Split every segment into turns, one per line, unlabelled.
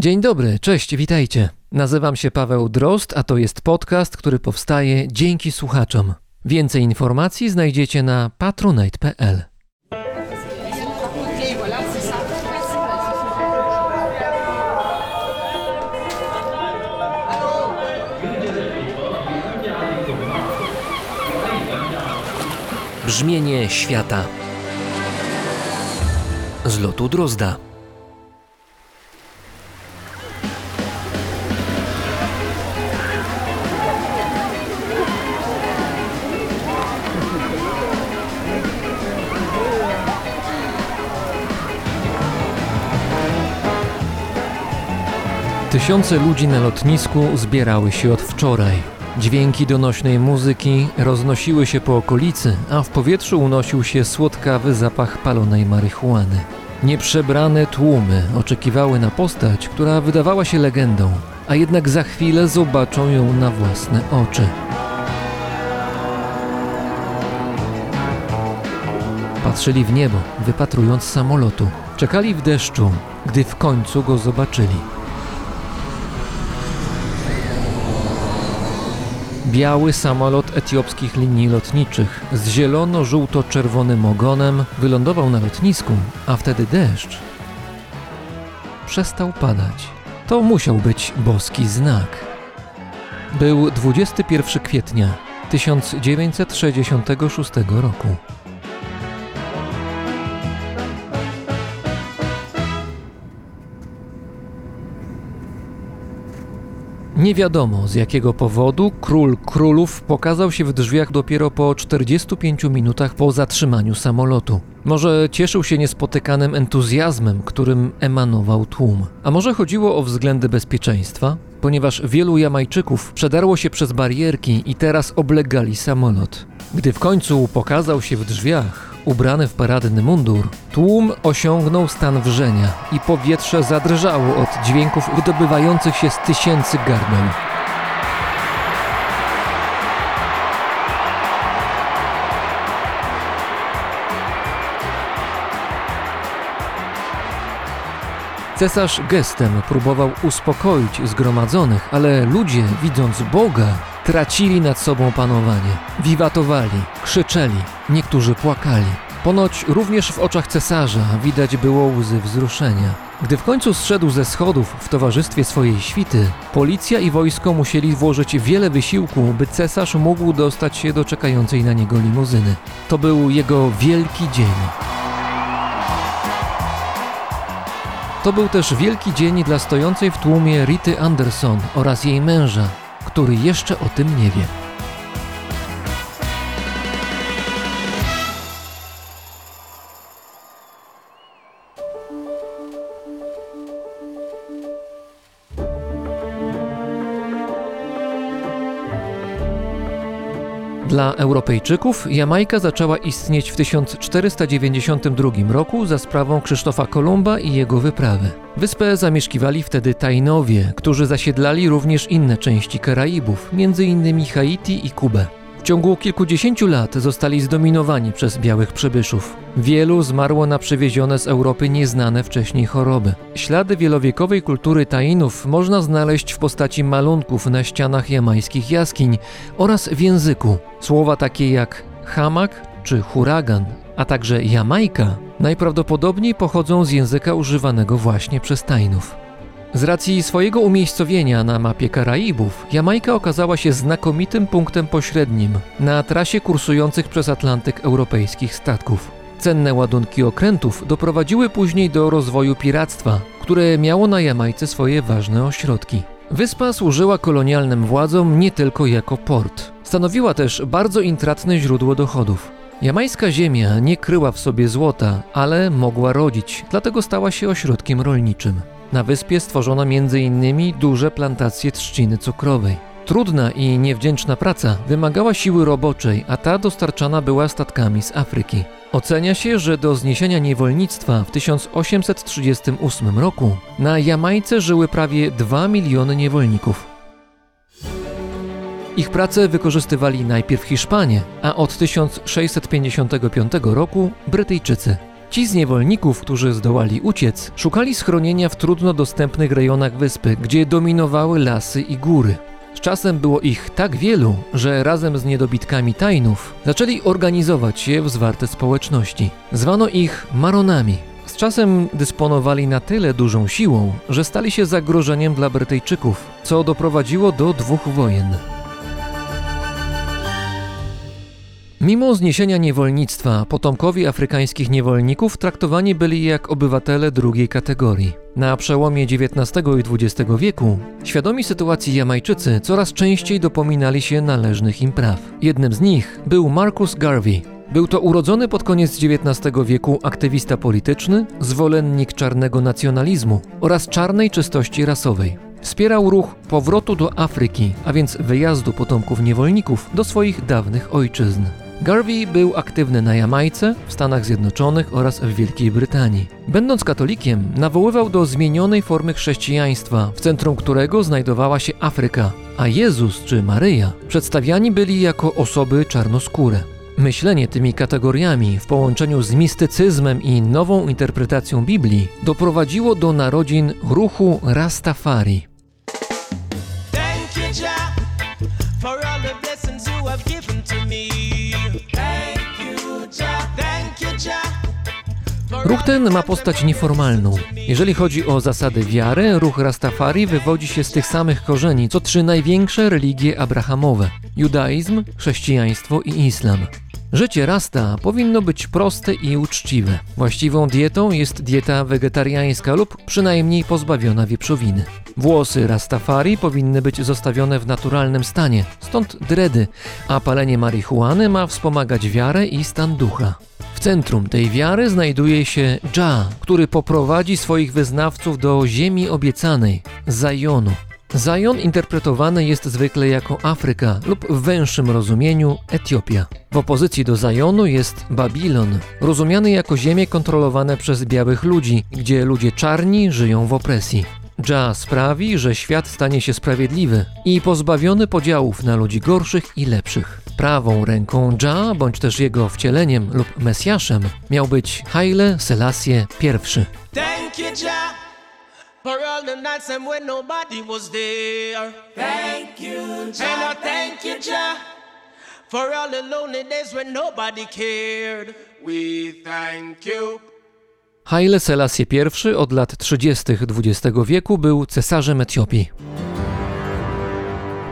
Dzień dobry, cześć, witajcie. Nazywam się Paweł Drost, a to jest podcast, który powstaje dzięki słuchaczom. Więcej informacji znajdziecie na patronite.pl. Brzmienie świata z lotu Drozda. Tysiące ludzi na lotnisku zbierały się od wczoraj. Dźwięki donośnej muzyki roznosiły się po okolicy, a w powietrzu unosił się słodkawy zapach palonej marihuany. Nieprzebrane tłumy oczekiwały na postać, która wydawała się legendą, a jednak za chwilę zobaczą ją na własne oczy. Patrzyli w niebo, wypatrując samolotu. Czekali w deszczu, gdy w końcu go zobaczyli. Biały samolot etiopskich linii lotniczych z zielono-żółto-czerwonym ogonem wylądował na lotnisku, a wtedy deszcz przestał padać. To musiał być boski znak. Był 21 kwietnia 1966 roku. Nie wiadomo z jakiego powodu król królów pokazał się w drzwiach dopiero po 45 minutach po zatrzymaniu samolotu. Może cieszył się niespotykanym entuzjazmem, którym emanował tłum. A może chodziło o względy bezpieczeństwa? Ponieważ wielu Jamajczyków przedarło się przez barierki i teraz oblegali samolot. Gdy w końcu pokazał się w drzwiach, ubrany w paradny mundur, tłum osiągnął stan wrzenia i powietrze zadrżało od dźwięków wydobywających się z tysięcy gardł. Cesarz gestem próbował uspokoić zgromadzonych, ale ludzie, widząc Boga, tracili nad sobą panowanie. Wiwatowali, krzyczeli, niektórzy płakali. Ponoć również w oczach cesarza widać było łzy wzruszenia. Gdy w końcu zszedł ze schodów w towarzystwie swojej świty, policja i wojsko musieli włożyć wiele wysiłku, by cesarz mógł dostać się do czekającej na niego limuzyny. To był jego wielki dzień. To był też wielki dzień dla stojącej w tłumie Rity Anderson oraz jej męża, który jeszcze o tym nie wie. Dla Europejczyków Jamajka zaczęła istnieć w 1492 roku za sprawą Krzysztofa Kolumba i jego wyprawy. Wyspę zamieszkiwali wtedy Tainowie, którzy zasiedlali również inne części Karaibów, m.in. Haiti i Kubę. W ciągu kilkudziesięciu lat zostali zdominowani przez białych przybyszów. Wielu zmarło na przywiezione z Europy nieznane wcześniej choroby. Ślady wielowiekowej kultury Tainów można znaleźć w postaci malunków na ścianach jamańskich jaskiń oraz w języku. Słowa takie jak hamak czy huragan, a także Jamajka najprawdopodobniej pochodzą z języka używanego właśnie przez Tainów. Z racji swojego umiejscowienia na mapie Karaibów, Jamajka okazała się znakomitym punktem pośrednim na trasie kursujących przez Atlantyk europejskich statków. Cenne ładunki okrętów doprowadziły później do rozwoju piractwa, które miało na Jamajce swoje ważne ośrodki. Wyspa służyła kolonialnym władzom nie tylko jako port. Stanowiła też bardzo intratne źródło dochodów. Jamajska ziemia nie kryła w sobie złota, ale mogła rodzić, dlatego stała się ośrodkiem rolniczym. Na wyspie stworzono m.in. duże plantacje trzciny cukrowej. Trudna i niewdzięczna praca wymagała siły roboczej, a ta dostarczana była statkami z Afryki. Ocenia się, że do zniesienia niewolnictwa w 1838 roku na Jamajce żyły prawie 2 miliony niewolników. Ich pracę wykorzystywali najpierw Hiszpanie, a od 1655 roku Brytyjczycy. Ci z niewolników, którzy zdołali uciec, szukali schronienia w trudno dostępnych rejonach wyspy, gdzie dominowały lasy i góry. Z czasem było ich tak wielu, że razem z niedobitkami tajnów zaczęli organizować się w zwarte społeczności. Zwano ich Maronami. Z czasem dysponowali na tyle dużą siłą, że stali się zagrożeniem dla Brytyjczyków, co doprowadziło do dwóch wojen. Mimo zniesienia niewolnictwa, potomkowie afrykańskich niewolników traktowani byli jak obywatele drugiej kategorii. Na przełomie XIX i XX wieku świadomi sytuacji Jamajczycy coraz częściej dopominali się należnych im praw. Jednym z nich był Marcus Garvey. Był to urodzony pod koniec XIX wieku aktywista polityczny, zwolennik czarnego nacjonalizmu oraz czarnej czystości rasowej. Wspierał ruch powrotu do Afryki, a więc wyjazdu potomków niewolników do swoich dawnych ojczyzn. Garvey był aktywny na Jamajce, w Stanach Zjednoczonych oraz w Wielkiej Brytanii. Będąc katolikiem, nawoływał do zmienionej formy chrześcijaństwa, w centrum którego znajdowała się Afryka, a Jezus czy Maryja przedstawiani byli jako osoby czarnoskóre. Myślenie tymi kategoriami w połączeniu z mistycyzmem i nową interpretacją Biblii doprowadziło do narodzin ruchu Rastafari. Ruch ten ma postać nieformalną. Jeżeli chodzi o zasady wiary, ruch Rastafari wywodzi się z tych samych korzeni, co trzy największe religie abrahamowe: judaizm, chrześcijaństwo i islam. Życie Rasta powinno być proste i uczciwe. Właściwą dietą jest dieta wegetariańska lub przynajmniej pozbawiona wieprzowiny. Włosy Rastafari powinny być zostawione w naturalnym stanie, stąd dredy, a palenie marihuany ma wspomagać wiarę i stan ducha. W centrum tej wiary znajduje się Dża, który poprowadzi swoich wyznawców do ziemi obiecanej, Zajonu. Zajon interpretowany jest zwykle jako Afryka lub w węższym rozumieniu Etiopia. W opozycji do Zajonu jest Babilon, rozumiany jako ziemie kontrolowane przez białych ludzi, gdzie ludzie czarni żyją w opresji. Dża sprawi, że świat stanie się sprawiedliwy i pozbawiony podziałów na ludzi gorszych i lepszych. Prawą ręką Dża, bądź też jego wcieleniem lub Mesjaszem, miał być Haile Selassie I.
Thank you, Jah, for all the nights and when nobody was there. Thank you, Jah. And I thank you, Jah, for all the lonely days when nobody cared. We thank you.
Haile Selassie I od lat 30. XX wieku był cesarzem Etiopii.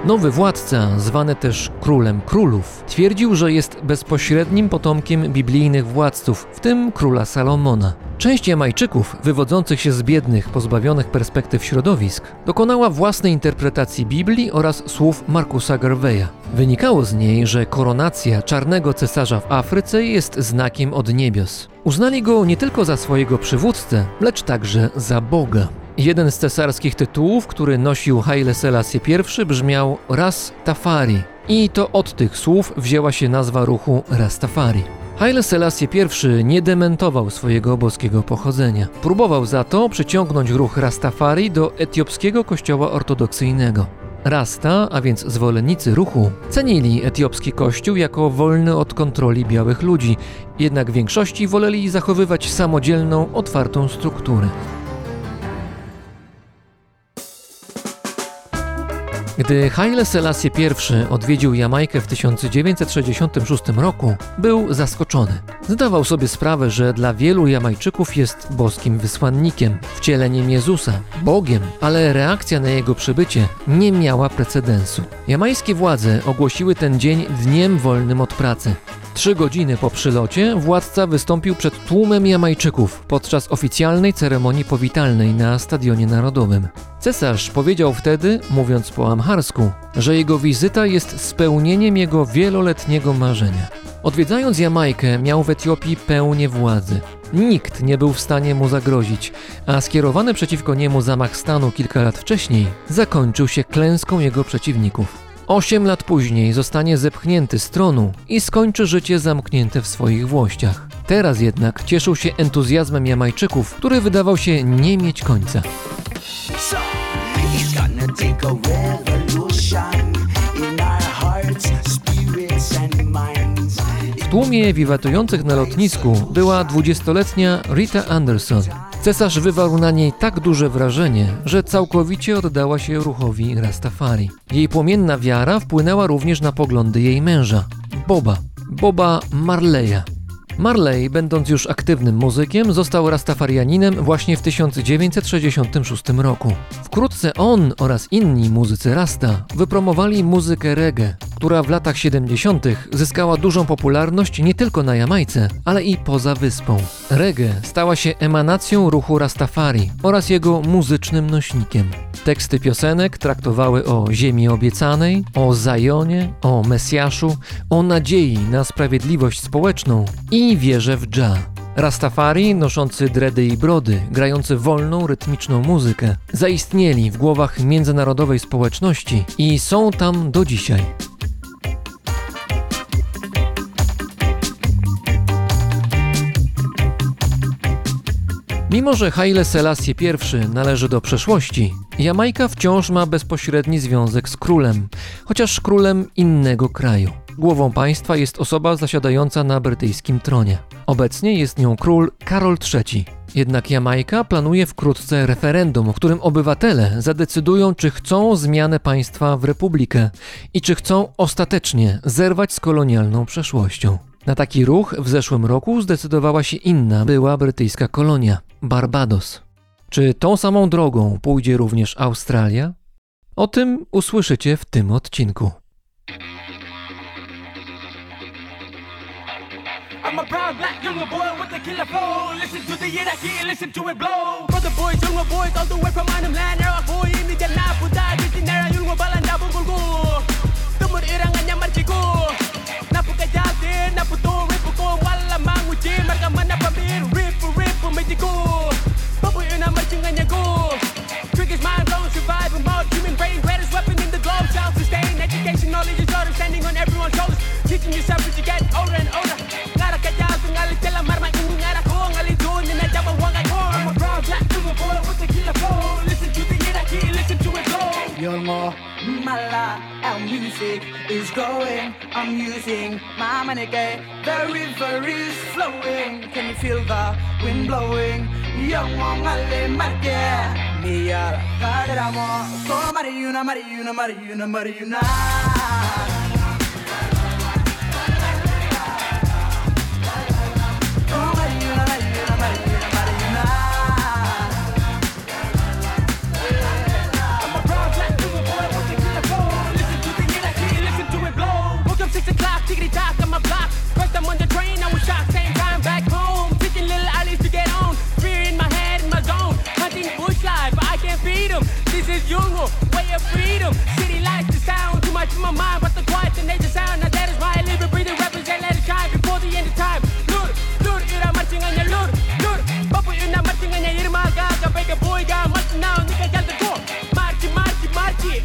Nowy władca, zwany też królem królów, twierdził, że jest bezpośrednim potomkiem biblijnych władców, w tym króla Salomona. Część Jamajczyków, wywodzących się z biednych, pozbawionych perspektyw środowisk, dokonała własnej interpretacji Biblii oraz słów Markusa Garveya. Wynikało z niej, że koronacja czarnego cesarza w Afryce jest znakiem od niebios. Uznali go nie tylko za swojego przywódcę, lecz także za Boga. Jeden z cesarskich tytułów, który nosił Haile Selassie I brzmiał Ras Tafari i to od tych słów wzięła się nazwa ruchu Rastafari. Haile Selassie I nie dementował swojego boskiego pochodzenia. Próbował za to przyciągnąć ruch Rastafari do etiopskiego kościoła ortodoksyjnego. Rasta, a więc zwolennicy ruchu, cenili etiopski kościół jako wolny od kontroli białych ludzi, jednak w większości woleli zachowywać samodzielną, otwartą strukturę. Gdy Haile Selassie I odwiedził Jamajkę w 1966 roku, był zaskoczony. Zdawał sobie sprawę, że dla wielu Jamajczyków jest boskim wysłannikiem, wcieleniem Jezusa, Bogiem, ale reakcja na jego przybycie nie miała precedensu. Jamajskie władze ogłosiły ten dzień dniem wolnym od pracy. Trzy godziny po przylocie władca wystąpił przed tłumem Jamajczyków podczas oficjalnej ceremonii powitalnej na Stadionie Narodowym. Cesarz powiedział wtedy, mówiąc po amharsku, że jego wizyta jest spełnieniem jego wieloletniego marzenia. Odwiedzając Jamajkę, miał w Etiopii pełnię władzy. Nikt nie był w stanie mu zagrozić, a skierowany przeciwko niemu zamach stanu kilka lat wcześniej zakończył się klęską jego przeciwników. Osiem lat później zostanie zepchnięty z tronu i skończy życie zamknięte w swoich włościach. Teraz jednak cieszył się entuzjazmem Jamajczyków, który wydawał się nie mieć końca. W tłumie wiwatujących na lotnisku była 20-letnia Rita Anderson. Cesarz wywarł na niej tak duże wrażenie, że całkowicie oddała się ruchowi Rastafari. Jej płomienna wiara wpłynęła również na poglądy jej męża, Boba, Boba Marleya. Marley, będąc już aktywnym muzykiem, został rastafarianinem właśnie w 1966 roku. Wkrótce on oraz inni muzycy Rasta wypromowali muzykę reggae, która w latach 70. zyskała dużą popularność nie tylko na Jamajce, ale i poza wyspą. Reggae stała się emanacją ruchu Rastafari oraz jego muzycznym nośnikiem. Teksty piosenek traktowały o ziemi obiecanej, o Zajonie, o Mesjaszu, o nadziei na sprawiedliwość społeczną i wierze w dża. Rastafari, noszący dredy i brody, grający wolną, rytmiczną muzykę, zaistnieli w głowach międzynarodowej społeczności i są tam do dzisiaj. Mimo, że Haile Selassie I należy do przeszłości, Jamajka wciąż ma bezpośredni związek z królem, chociaż królem innego kraju. Głową państwa jest osoba zasiadająca na brytyjskim tronie. Obecnie jest nią król Karol III. Jednak Jamajka planuje wkrótce referendum, w którym obywatele zadecydują, czy chcą zmianę państwa w republikę i czy chcą ostatecznie zerwać z kolonialną przeszłością. Na taki ruch w zeszłym roku zdecydowała się inna była brytyjska kolonia Barbados. Czy tą samą drogą pójdzie również Australia? O tym usłyszycie w tym odcinku.
I'm a proud black, younger boy with the killer flow. Listen to the Iraqi, listen to it blow. For the boys, younger boys, all the way from Anam land. Now I go in the Jannah, Buddha, Jitinara, Yungo Balanda, Bungulgo. Tumur Irangan Yamarchigo. Napukajate, Naputo, Ripuko, Walla Manguchi, Margamana Pamir, Ripu, Ripu, Mexico. Babu Ina Marchingan Yago. Triggers mind blown, surviving mode, human brain, greatest weapon in the globe. Child sustain, education, knowledge is order, standing on everyone's shoulders. Teaching yourself as you get older and older.
You're more mala, our music is going. I'm using my money. The river is flowing. Can you feel the wind blowing? Young one, ale marke. Mia, kaderamo. So oh, Mariuna, Mariuna, Mariuna, Mariuna.
This is Yungo, way of freedom. City lights, the sound, too much in my mind, but the quiet, the nature sound. I bega boy ga, marching now, nigga, gal the door. Marchi, marchi, marchi.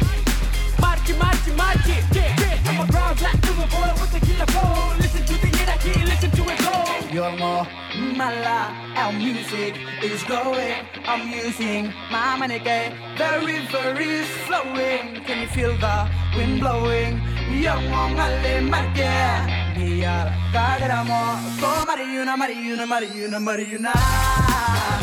Marchi, marchi, marchi. Yeah, yeah. I'm a proud black silver boy with the killer flow. Listen to the Iraqi, listen to it blow.
You're more mala, our music is going. I'm using my money, gay. The river is flowing. Can you feel the wind blowing? Young one, ale marke. Mia, kaderamo. So Mariuna, Mariuna, Mariuna, Mariuna.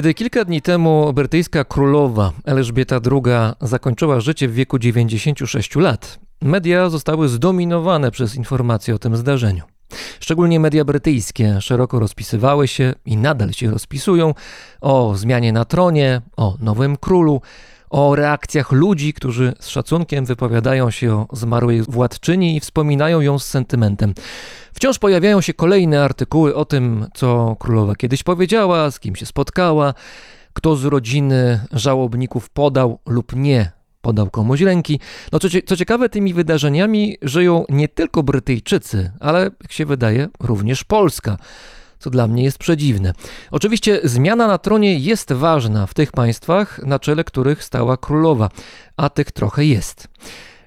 Kiedy kilka dni temu brytyjska królowa Elżbieta II zakończyła życie w wieku 96 lat, media zostały zdominowane przez informacje o tym zdarzeniu. Szczególnie media brytyjskie szeroko rozpisywały się i nadal się rozpisują o zmianie na tronie, o nowym królu, o reakcjach ludzi, którzy z szacunkiem wypowiadają się o zmarłej władczyni i wspominają ją z sentymentem. Wciąż pojawiają się kolejne artykuły o tym, co królowa kiedyś powiedziała, z kim się spotkała, kto z rodziny żałobników podał lub nie podał komuś ręki. No co, co ciekawe, tymi wydarzeniami żyją nie tylko Brytyjczycy, ale jak się wydaje, również Polska. Co dla mnie jest przedziwne. Oczywiście zmiana na tronie jest ważna w tych państwach, na czele których stała królowa, a tych trochę jest.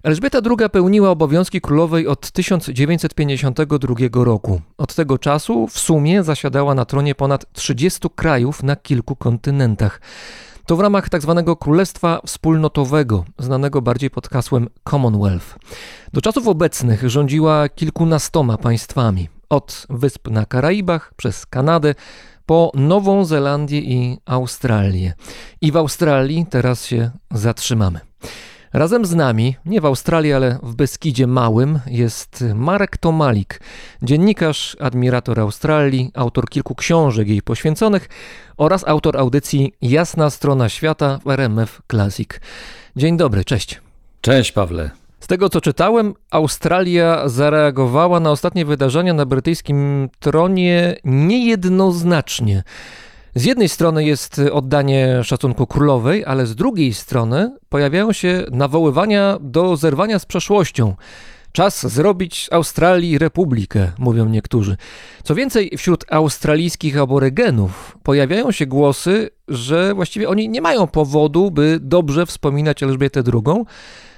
Elżbieta II pełniła obowiązki królowej od 1952 roku. Od tego czasu w sumie zasiadała na tronie ponad 30 krajów na kilku kontynentach. To w ramach tzw. Królestwa Wspólnotowego, znanego bardziej pod hasłem Commonwealth. Do czasów obecnych rządziła kilkunastoma państwami, od wysp na Karaibach przez Kanadę po Nową Zelandię i Australię. I w Australii teraz się zatrzymamy. Razem z nami, nie w Australii, ale w Beskidzie Małym, jest Marek Tomalik, dziennikarz, admirator Australii, autor kilku książek jej poświęconych oraz autor audycji Jasna Strona Świata w RMF Classic. Dzień dobry, cześć.
Cześć Pawle.
Z tego co czytałem, Australia zareagowała na ostatnie wydarzenia na brytyjskim tronie niejednoznacznie. Z jednej strony jest oddanie szacunku królowej, ale z drugiej strony pojawiają się nawoływania do zerwania z przeszłością. Czas zrobić Australii republikę, mówią niektórzy. Co więcej, wśród australijskich aborygenów pojawiają się głosy, że właściwie oni nie mają powodu, by dobrze wspominać Elżbietę II,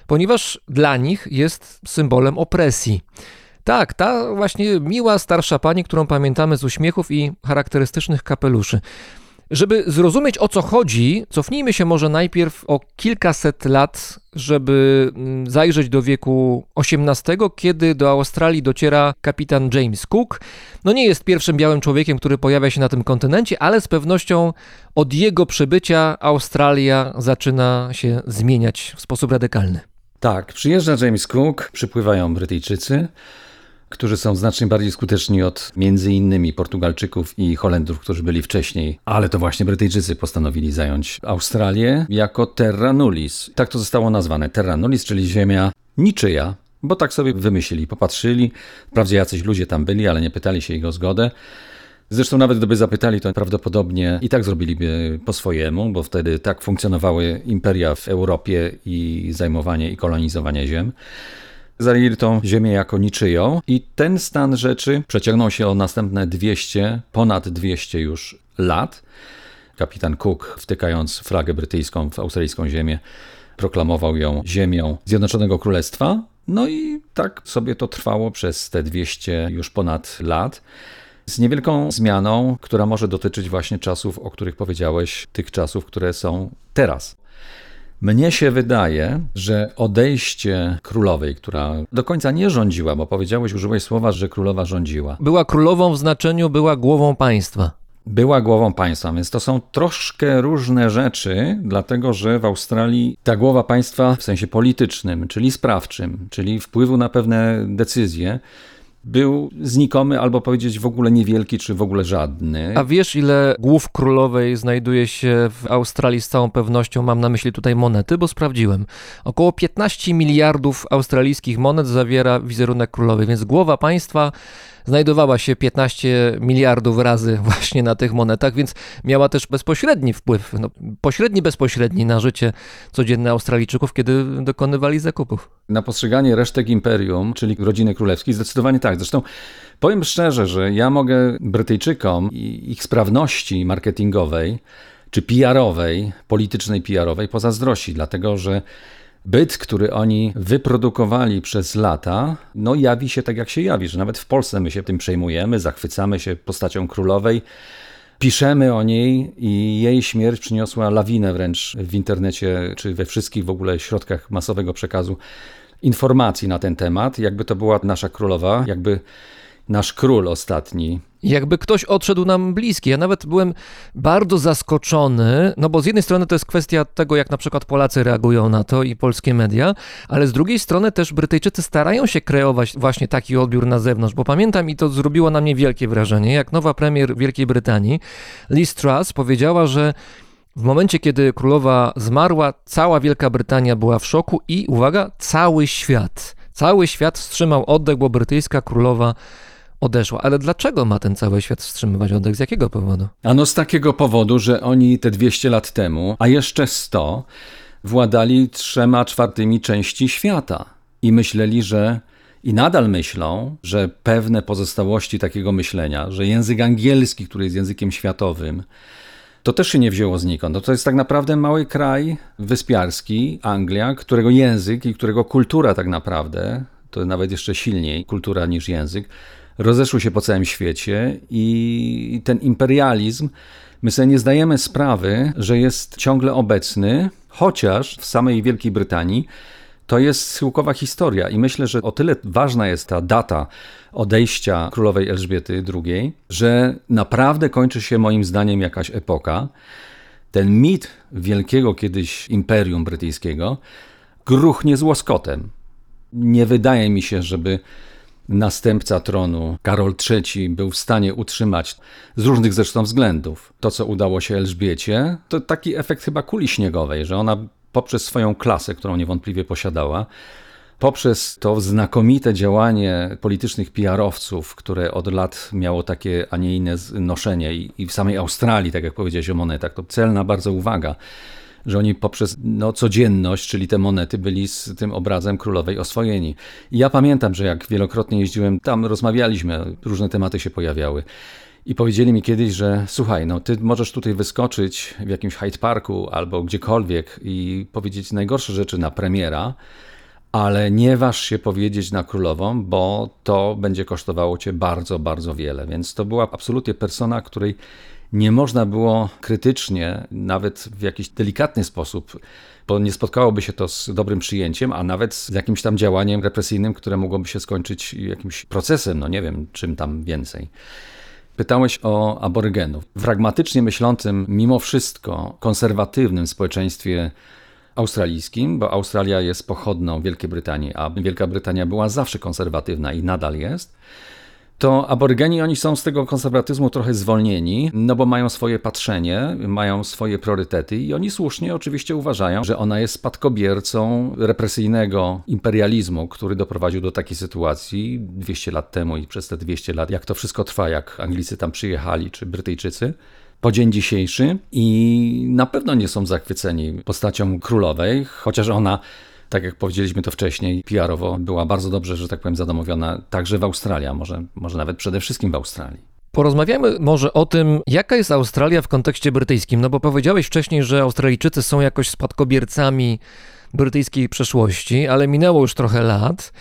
ponieważ dla nich jest symbolem opresji. Tak, ta właśnie miła starsza pani, którą pamiętamy z uśmiechów i charakterystycznych kapeluszy. Żeby zrozumieć o co chodzi, cofnijmy się może najpierw o kilkaset lat, żeby mm, zajrzeć do wieku XVIII, kiedy do Australii dociera kapitan James Cook. No nie jest pierwszym białym człowiekiem, który pojawia się na tym kontynencie, ale z pewnością od jego przybycia Australia zaczyna się zmieniać w sposób radykalny.
Tak, przyjeżdża James Cook, przypływają Brytyjczycy, którzy są znacznie bardziej skuteczni od między innymi Portugalczyków i Holendrów, którzy byli wcześniej, ale to właśnie Brytyjczycy postanowili zająć Australię jako terra nullis. Tak to zostało nazwane, terra nullis, czyli ziemia niczyja, bo tak sobie wymyślili, popatrzyli, wprawdzie jacyś ludzie tam byli, ale nie pytali się ich o zgodę. Zresztą nawet gdyby zapytali, to prawdopodobnie i tak zrobiliby po swojemu, bo wtedy tak funkcjonowały imperia w Europie i zajmowanie i kolonizowanie ziem. Zajęli tą ziemię jako niczyją i ten stan rzeczy przeciągnął się o następne 200, ponad 200 już lat. Kapitan Cook, wtykając flagę brytyjską w australijską ziemię, proklamował ją ziemią Zjednoczonego Królestwa. No i tak sobie to trwało przez te 200 już ponad lat. Z niewielką zmianą, która może dotyczyć właśnie czasów, o których powiedziałeś, tych czasów, które są teraz. Mnie się wydaje, że odejście królowej, która do końca nie rządziła, bo powiedziałeś, użyłeś słowa, że królowa rządziła,
Była królową w znaczeniu, była głową państwa.
była głową państwa, więc to są troszkę różne rzeczy, dlatego że w Australii ta głowa państwa w sensie politycznym, czyli sprawczym, czyli wpływu na pewne decyzje, był znikomy albo powiedzieć w ogóle niewielki, czy w ogóle żadny.
A wiesz, ile głów królowej znajduje się w Australii z całą pewnością? Mam na myśli tutaj monety, bo sprawdziłem. Około 15 miliardów australijskich monet zawiera wizerunek królowej, więc głowa państwa znajdowała się 15 miliardów razy właśnie na tych monetach, więc miała też bezpośredni wpływ, no, pośredni, bezpośredni na życie codzienne Australijczyków, kiedy dokonywali zakupów.
na postrzeganie resztek imperium, czyli rodziny królewskiej, zdecydowanie tak. Zresztą powiem szczerze, że ja mogę Brytyjczykom i ich sprawności marketingowej, czy PR-owej, politycznej PR-owej pozazdrościć, dlatego że byt, który oni wyprodukowali przez lata, no jawi się tak, jak się jawi, że nawet w Polsce my się tym przejmujemy, zachwycamy się postacią królowej, Piszemy o niej i jej śmierć przyniosła lawinę wręcz w internecie, czy we wszystkich w ogóle środkach masowego przekazu informacji na ten temat, jakby to była nasza królowa, jakby nasz król ostatni.
Jakby ktoś odszedł nam bliski. Ja nawet byłem bardzo zaskoczony, no bo z jednej strony to jest kwestia tego, jak na przykład Polacy reagują na to i polskie media, ale z drugiej strony też Brytyjczycy starają się kreować właśnie taki odbiór na zewnątrz, bo pamiętam i to zrobiło na mnie wielkie wrażenie, jak nowa premier Wielkiej Brytanii, Liz Truss, powiedziała, że w momencie, kiedy królowa zmarła, cała Wielka Brytania była w szoku i uwaga, cały świat. Cały świat wstrzymał oddech, bo brytyjska królowa odeszła. Ale dlaczego ma ten cały świat wstrzymywać oddech? Z jakiego powodu?
Ano z takiego powodu, że oni te 200 lat temu, a jeszcze 100, władali trzema czwartymi części świata i myśleli, że i nadal myślą, że pewne pozostałości takiego myślenia, że język angielski, który jest językiem światowym, to też się nie wzięło znikąd. No to jest tak naprawdę mały kraj wyspiarski, Anglia, którego język i którego kultura tak naprawdę, to nawet jeszcze silniej kultura niż język, rozeszły się po całym świecie i ten imperializm, my sobie nie zdajemy sprawy, że jest ciągle obecny, chociaż w samej Wielkiej Brytanii to jest schyłkowa historia i myślę, że o tyle ważna jest ta data odejścia królowej Elżbiety II, że naprawdę kończy się moim zdaniem jakaś epoka. Ten mit wielkiego kiedyś imperium brytyjskiego gruchnie z łoskotem. Nie wydaje mi się, żeby następca tronu, Karol III, był w stanie utrzymać z różnych zresztą względów to, co udało się Elżbiecie. To taki efekt chyba kuli śniegowej, że ona poprzez swoją klasę, którą niewątpliwie posiadała, poprzez to znakomite działanie politycznych PR-owców, które od lat miało takie, a nie inne noszenie i, w samej Australii, tak jak powiedziałeś o monetach, to celna bardzo uwaga, że oni poprzez no, codzienność, czyli te monety, byli z tym obrazem królowej oswojeni. I ja pamiętam, że jak wielokrotnie jeździłem, tam rozmawialiśmy, różne tematy się pojawiały. I powiedzieli mi kiedyś, że słuchaj, no ty możesz tutaj wyskoczyć w jakimś Hyde Parku albo gdziekolwiek i powiedzieć najgorsze rzeczy na premiera, ale nie waż się powiedzieć na królową, bo to będzie kosztowało cię bardzo, bardzo wiele. Więc to była absolutnie persona, której nie można było krytycznie, nawet w jakiś delikatny sposób, bo nie spotkałoby się to z dobrym przyjęciem, a nawet z jakimś tam działaniem represyjnym, które mogłoby się skończyć jakimś procesem, no nie wiem, czym tam więcej. Pytałeś o aborygenów. W pragmatycznie myślącym, mimo wszystko konserwatywnym społeczeństwie australijskim, bo Australia jest pochodną Wielkiej Brytanii, a Wielka Brytania była zawsze konserwatywna i nadal jest to aborygeni oni są z tego konserwatyzmu trochę zwolnieni, no bo mają swoje patrzenie, mają swoje priorytety i oni słusznie oczywiście uważają, że ona jest spadkobiercą represyjnego imperializmu, który doprowadził do takiej sytuacji 200 lat temu i przez te 200 lat, jak to wszystko trwa, jak Anglicy tam przyjechali, czy Brytyjczycy po dzień dzisiejszy i na pewno nie są zachwyceni postacią królowej, chociaż ona tak jak powiedzieliśmy to wcześniej, PR-owo była bardzo dobrze, że tak powiem, zadomowiona także w Australii, a może, może nawet przede wszystkim w Australii.
Porozmawiamy może o tym, jaka jest Australia w kontekście brytyjskim. No bo powiedziałeś wcześniej, że Australijczycy są jakoś spadkobiercami brytyjskiej przeszłości, ale minęło już trochę lat.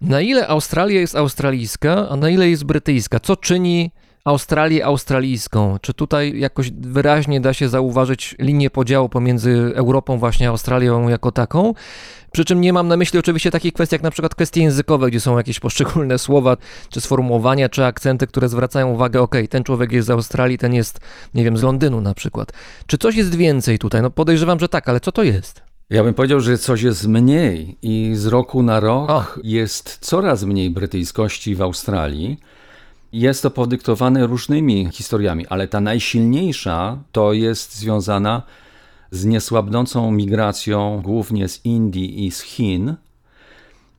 Na ile Australia jest australijska, a na ile jest brytyjska? Co czyni Australię australijską? Czy tutaj jakoś wyraźnie da się zauważyć linię podziału pomiędzy Europą, właśnie Australią jako taką? Przy czym nie mam na myśli oczywiście takich kwestii jak na przykład kwestie językowe, gdzie są jakieś poszczególne słowa, czy sformułowania, czy akcenty, które zwracają uwagę, ok, ten człowiek jest z Australii, ten jest, nie wiem, z Londynu na przykład. Czy coś jest więcej tutaj? No podejrzewam, że tak, ale co to jest?
Ja bym powiedział, że coś jest mniej i z roku na rok o. jest coraz mniej brytyjskości w Australii. Jest to podyktowane różnymi historiami, ale ta najsilniejsza to jest związana z niesłabnącą migracją głównie z Indii i z Chin,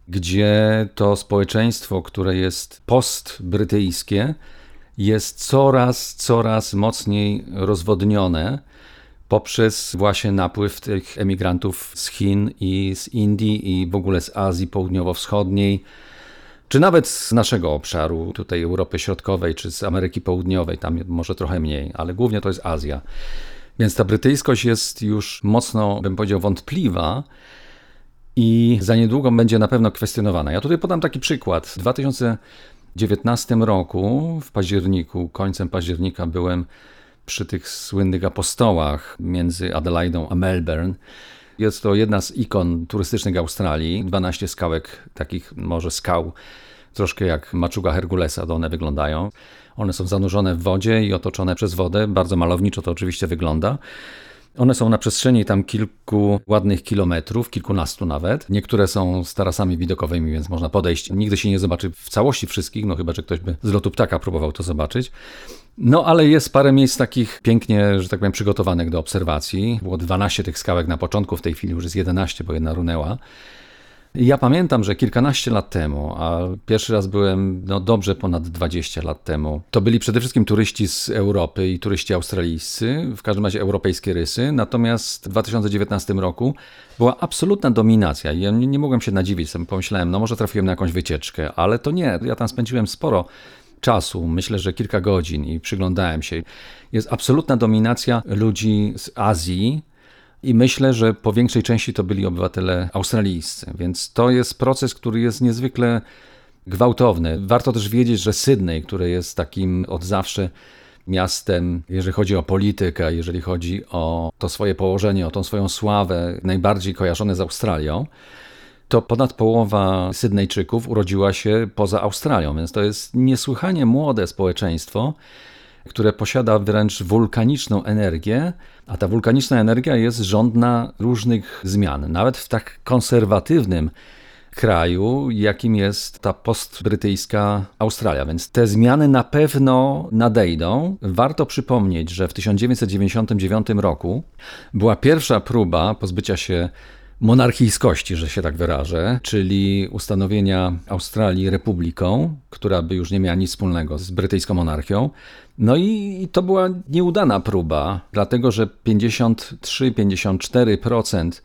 gdzie to społeczeństwo, które jest postbrytyjskie, jest coraz, coraz mocniej rozwodnione poprzez właśnie napływ tych emigrantów z Chin i z Indii i w ogóle z Azji Południowo-Wschodniej, czy nawet z naszego obszaru, tutaj Europy Środkowej, czy z Ameryki Południowej, tam może trochę mniej, ale głównie to jest Azja. Więc ta brytyjskość jest już mocno, bym powiedział, wątpliwa i za niedługo będzie na pewno kwestionowana. Ja tutaj podam taki przykład. W 2019 roku, w październiku, końcem października, byłem przy tych słynnych apostołach między Adelaidą a Melbourne. Jest to jedna z ikon turystycznych Australii. 12 skałek, takich może skał troszkę jak maczuga Herkulesa, to one wyglądają. One są zanurzone w wodzie i otoczone przez wodę. Bardzo malowniczo to oczywiście wygląda. One są na przestrzeni tam kilku ładnych kilometrów, kilkunastu nawet. Niektóre są z tarasami widokowymi, więc można podejść. Nigdy się nie zobaczy w całości wszystkich, no chyba, że ktoś by z lotu ptaka próbował to zobaczyć. No ale jest parę miejsc takich pięknie, że tak powiem, przygotowanych do obserwacji. Było 12 tych skałek na początku, w tej chwili już jest 11, bo jedna runęła. Ja pamiętam, że kilkanaście lat temu, a pierwszy raz byłem no, dobrze ponad 20 lat temu, to byli przede wszystkim turyści z Europy i turyści australijscy, w każdym razie europejskie rysy. Natomiast w 2019 roku była absolutna dominacja. Ja nie, nie mogłem się nadziwić, sobie pomyślałem, no może trafiłem na jakąś wycieczkę, ale to nie. Ja tam spędziłem sporo czasu, myślę, że kilka godzin i przyglądałem się. Jest absolutna dominacja ludzi z Azji, i myślę, że po większej części to byli obywatele australijscy, więc to jest proces, który jest niezwykle gwałtowny. Warto też wiedzieć, że Sydney, które jest takim od zawsze miastem, jeżeli chodzi o politykę, jeżeli chodzi o to swoje położenie, o tą swoją sławę, najbardziej kojarzone z Australią, to ponad połowa Sydneyczyków urodziła się poza Australią, więc to jest niesłychanie młode społeczeństwo, które posiada wręcz wulkaniczną energię, a ta wulkaniczna energia jest żądna różnych zmian. Nawet w tak konserwatywnym kraju, jakim jest ta postbrytyjska Australia. Więc te zmiany na pewno nadejdą. Warto przypomnieć, że w 1999 roku była pierwsza próba pozbycia się monarchijskości, że się tak wyrażę, czyli ustanowienia Australii republiką, która by już nie miała nic wspólnego z brytyjską monarchią. No i to była nieudana próba, dlatego że 53-54%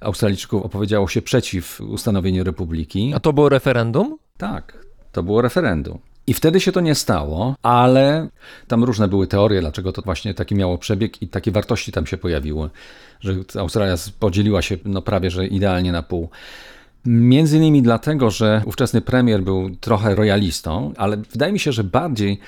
Australijczyków opowiedziało się przeciw ustanowieniu republiki.
A to było referendum?
Tak, to było referendum. I wtedy się to nie stało, ale tam różne były teorie, dlaczego to właśnie taki miało przebieg i takie wartości tam się pojawiły, że Australia podzieliła się no prawie że idealnie na pół. Między innymi dlatego, że ówczesny premier był trochę royalistą, ale wydaje mi się, że bardziej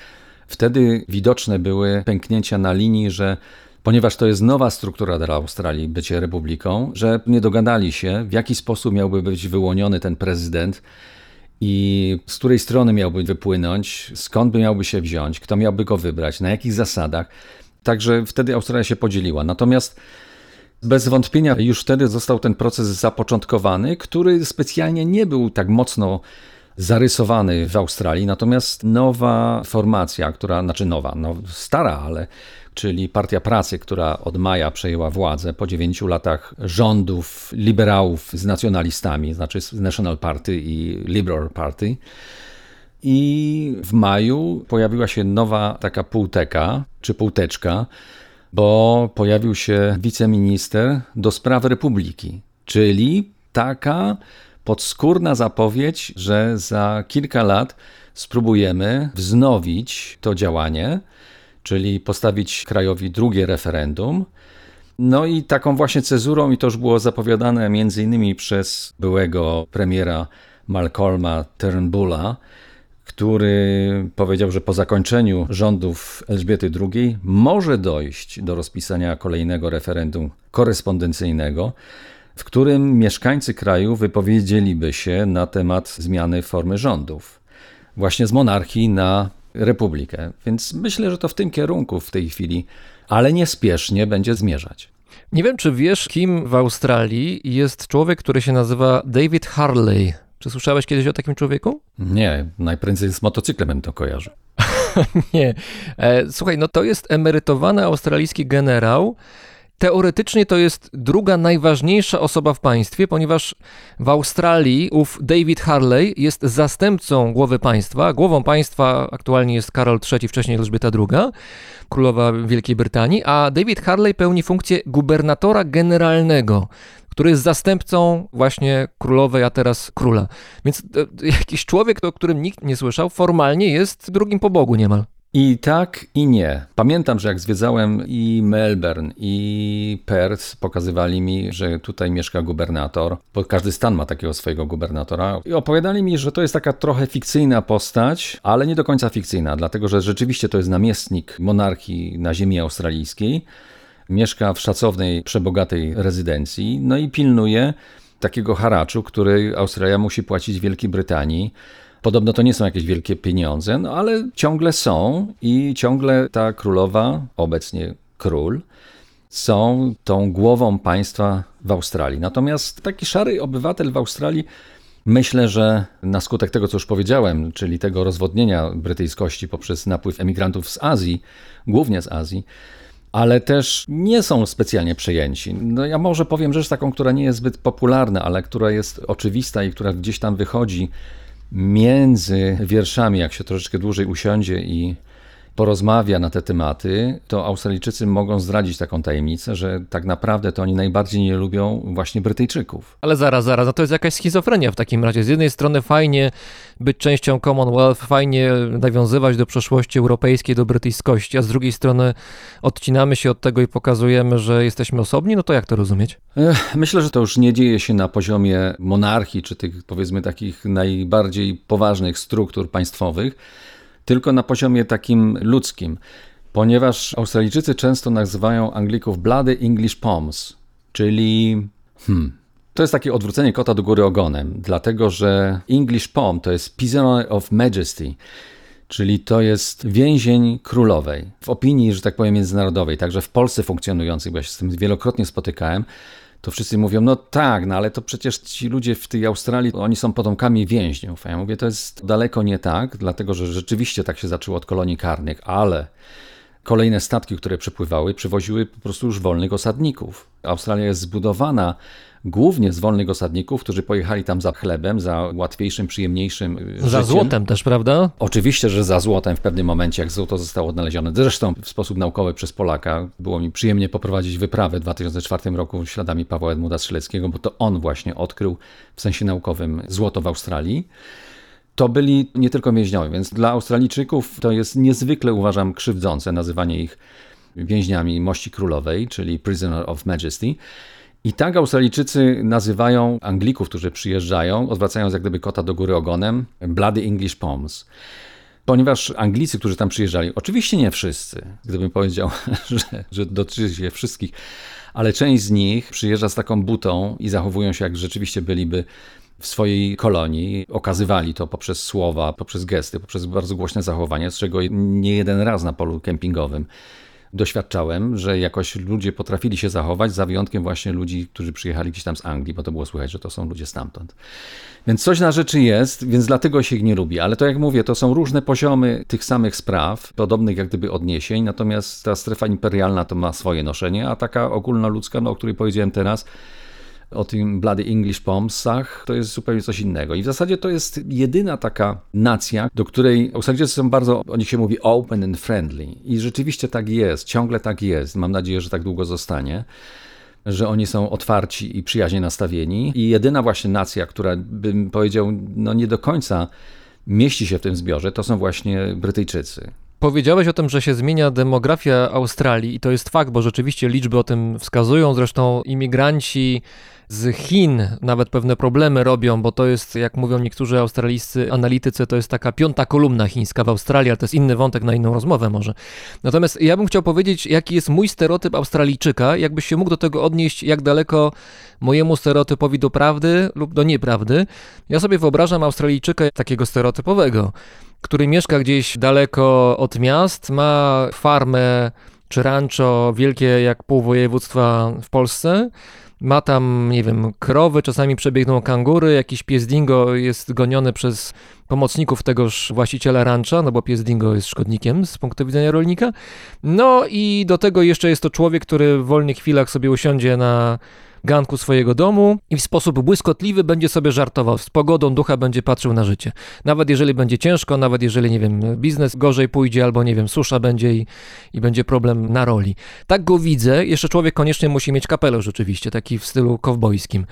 wtedy widoczne były pęknięcia na linii, że ponieważ to jest nowa struktura dla Australii, bycie republiką, że nie dogadali się, w jaki sposób miałby być wyłoniony ten prezydent i z której strony miałby wypłynąć, skąd by miałby się wziąć, kto miałby go wybrać, na jakich zasadach. Także wtedy Australia się podzieliła. Natomiast bez wątpienia już wtedy został ten proces zapoczątkowany, który specjalnie nie był tak mocno zarysowany w Australii, natomiast nowa formacja, która, znaczy nowa, no stara, ale czyli Partia Pracy, która od maja przejęła władzę po dziewięciu latach rządów liberałów z nacjonalistami, znaczy National Party i Liberal Party. I w maju pojawiła się nowa taka półteka, czy półteczka, bo pojawił się wiceminister do spraw republiki, czyli taka podskórna zapowiedź, że za kilka lat spróbujemy wznowić to działanie, czyli postawić krajowi drugie referendum. No i taką właśnie cezurą, i to już było zapowiadane między innymi przez byłego premiera Malcolma Turnbulla, który powiedział, że po zakończeniu rządów Elżbiety II może dojść do rozpisania kolejnego referendum korespondencyjnego, w którym mieszkańcy kraju wypowiedzieliby się na temat zmiany formy rządów, właśnie z monarchii na republikę. Więc myślę, że to w tym kierunku w tej chwili, ale niespiesznie będzie zmierzać.
Nie wiem, czy wiesz, kim w Australii jest człowiek, który się nazywa David Harley. Czy słyszałeś kiedyś o takim człowieku?
Nie, najprędzej z motocyklem bym to kojarzył.
Nie. E, słuchaj, no to jest emerytowany australijski generał. Teoretycznie to jest druga najważniejsza osoba w państwie, ponieważ w Australii ów David Harley jest zastępcą głowy państwa. Głową państwa aktualnie jest Karol III, wcześniej Elżbieta II, królowa Wielkiej Brytanii, a David Harley pełni funkcję gubernatora generalnego który jest zastępcą właśnie królowej, a teraz króla. Więc e, jakiś człowiek, o którym nikt nie słyszał, formalnie jest drugim po Bogu niemal.
I tak, i nie. Pamiętam, że jak zwiedzałem i Melbourne, i Perth, pokazywali mi, że tutaj mieszka gubernator, bo każdy stan ma takiego swojego gubernatora. I opowiadali mi, że to jest taka trochę fikcyjna postać, ale nie do końca fikcyjna, dlatego że rzeczywiście to jest namiestnik monarchii na ziemi australijskiej. Mieszka w szacownej, przebogatej rezydencji, no i pilnuje takiego haraczu, który Australia musi płacić Wielkiej Brytanii Podobno to nie są jakieś wielkie pieniądze, no ale ciągle są i ciągle ta królowa, obecnie król, są tą głową państwa w Australii. Natomiast taki szary obywatel w Australii, myślę, że na skutek tego, co już powiedziałem, czyli tego rozwodnienia brytyjskości poprzez napływ emigrantów z Azji, głównie z Azji, ale też nie są specjalnie przejęci. No ja może powiem rzecz taką, która nie jest zbyt popularna, ale która jest oczywista i która gdzieś tam wychodzi między wierszami, jak się troszeczkę dłużej usiądzie i porozmawia na te tematy, to Australijczycy mogą zdradzić taką tajemnicę, że tak naprawdę to oni najbardziej nie lubią właśnie Brytyjczyków.
Ale zaraz, zaraz, no to jest jakaś schizofrenia w takim razie. Z jednej strony fajnie być częścią Commonwealth, fajnie nawiązywać do przeszłości europejskiej, do brytyjskości, a z drugiej strony odcinamy się od tego i pokazujemy, że jesteśmy osobni, no to jak to rozumieć?
Myślę, że to już nie dzieje się na poziomie monarchii, czy tych powiedzmy takich najbardziej poważnych struktur państwowych, tylko na poziomie takim ludzkim. Ponieważ Australijczycy często nazywają Anglików Bloody English Poms, czyli hmm, to jest takie odwrócenie kota do góry ogonem, dlatego że English Pom to jest Prisoner of Majesty, czyli to jest więzień królowej. W opinii, że tak powiem, międzynarodowej, także w Polsce funkcjonującej, bo ja się z tym wielokrotnie spotykałem, to wszyscy mówią, no tak, no ale to przecież ci ludzie w tej Australii, oni są potomkami więźniów. A ja mówię, to jest daleko nie tak, dlatego że rzeczywiście tak się zaczęło od kolonii karnych, ale kolejne statki, które przypływały, przywoziły po prostu już wolnych osadników. Australia jest zbudowana głównie z wolnych osadników, którzy pojechali tam za chlebem, za łatwiejszym, przyjemniejszym y,
Za
życiem.
złotem też, prawda?
Oczywiście, że za złotem w pewnym momencie, jak złoto zostało odnalezione, zresztą w sposób naukowy przez Polaka, było mi przyjemnie poprowadzić wyprawę w 2004 roku śladami Pawła Edmunda Strzeleckiego, bo to on właśnie odkrył w sensie naukowym złoto w Australii. To byli nie tylko więźniowie, więc dla Australijczyków to jest niezwykle, uważam, krzywdzące nazywanie ich więźniami Mości Królowej, czyli Prisoner of Majesty. I tak Australijczycy nazywają Anglików, którzy przyjeżdżają, odwracając jak gdyby kota do góry ogonem, Bloody English Poms. Ponieważ Anglicy, którzy tam przyjeżdżali, oczywiście nie wszyscy, gdybym powiedział, że, że dotyczy się wszystkich, ale część z nich przyjeżdża z taką butą i zachowują się jak rzeczywiście byliby w swojej kolonii. Okazywali to poprzez słowa, poprzez gesty, poprzez bardzo głośne zachowanie, z czego nie jeden raz na polu kempingowym doświadczałem, że jakoś ludzie potrafili się zachować, za wyjątkiem właśnie ludzi, którzy przyjechali gdzieś tam z Anglii, bo to było słychać, że to są ludzie stamtąd. Więc coś na rzeczy jest, więc dlatego się ich nie lubi. Ale to jak mówię, to są różne poziomy tych samych spraw, podobnych jak gdyby odniesień, natomiast ta strefa imperialna to ma swoje noszenie, a taka ogólnoludzka, no, o której powiedziałem teraz, o tym Bloody English Bombsach, to jest zupełnie coś innego. I w zasadzie to jest jedyna taka nacja, do której Australijczycy są bardzo, o nich się mówi open and friendly. I rzeczywiście tak jest, ciągle tak jest. Mam nadzieję, że tak długo zostanie że oni są otwarci i przyjaźnie nastawieni. I jedyna właśnie nacja, która bym powiedział, no nie do końca mieści się w tym zbiorze, to są właśnie Brytyjczycy.
Powiedziałeś o tym, że się zmienia demografia Australii i to jest fakt, bo rzeczywiście liczby o tym wskazują. Zresztą imigranci z Chin nawet pewne problemy robią, bo to jest, jak mówią niektórzy australijscy analitycy, to jest taka piąta kolumna chińska w Australii, ale to jest inny wątek na inną rozmowę może. Natomiast ja bym chciał powiedzieć, jaki jest mój stereotyp Australijczyka, jakbyś się mógł do tego odnieść, jak daleko mojemu stereotypowi do prawdy lub do nieprawdy. Ja sobie wyobrażam Australijczyka takiego stereotypowego, który mieszka gdzieś daleko od miast, ma farmę czy rancho wielkie jak pół województwa w Polsce, ma tam, nie wiem, krowy, czasami przebiegną kangury, jakiś pies dingo jest goniony przez pomocników tegoż właściciela rancha, no bo pies dingo jest szkodnikiem z punktu widzenia rolnika. No i do tego jeszcze jest to człowiek, który w wolnych chwilach sobie usiądzie na ganku swojego domu i w sposób błyskotliwy będzie sobie żartował. Z pogodą ducha będzie patrzył na życie. Nawet jeżeli będzie ciężko, nawet jeżeli, nie wiem, biznes gorzej pójdzie, albo, nie wiem, susza będzie i, i będzie problem na roli. Tak go widzę. Jeszcze człowiek koniecznie musi mieć kapelusz rzeczywiście, taki w stylu kowbojskim.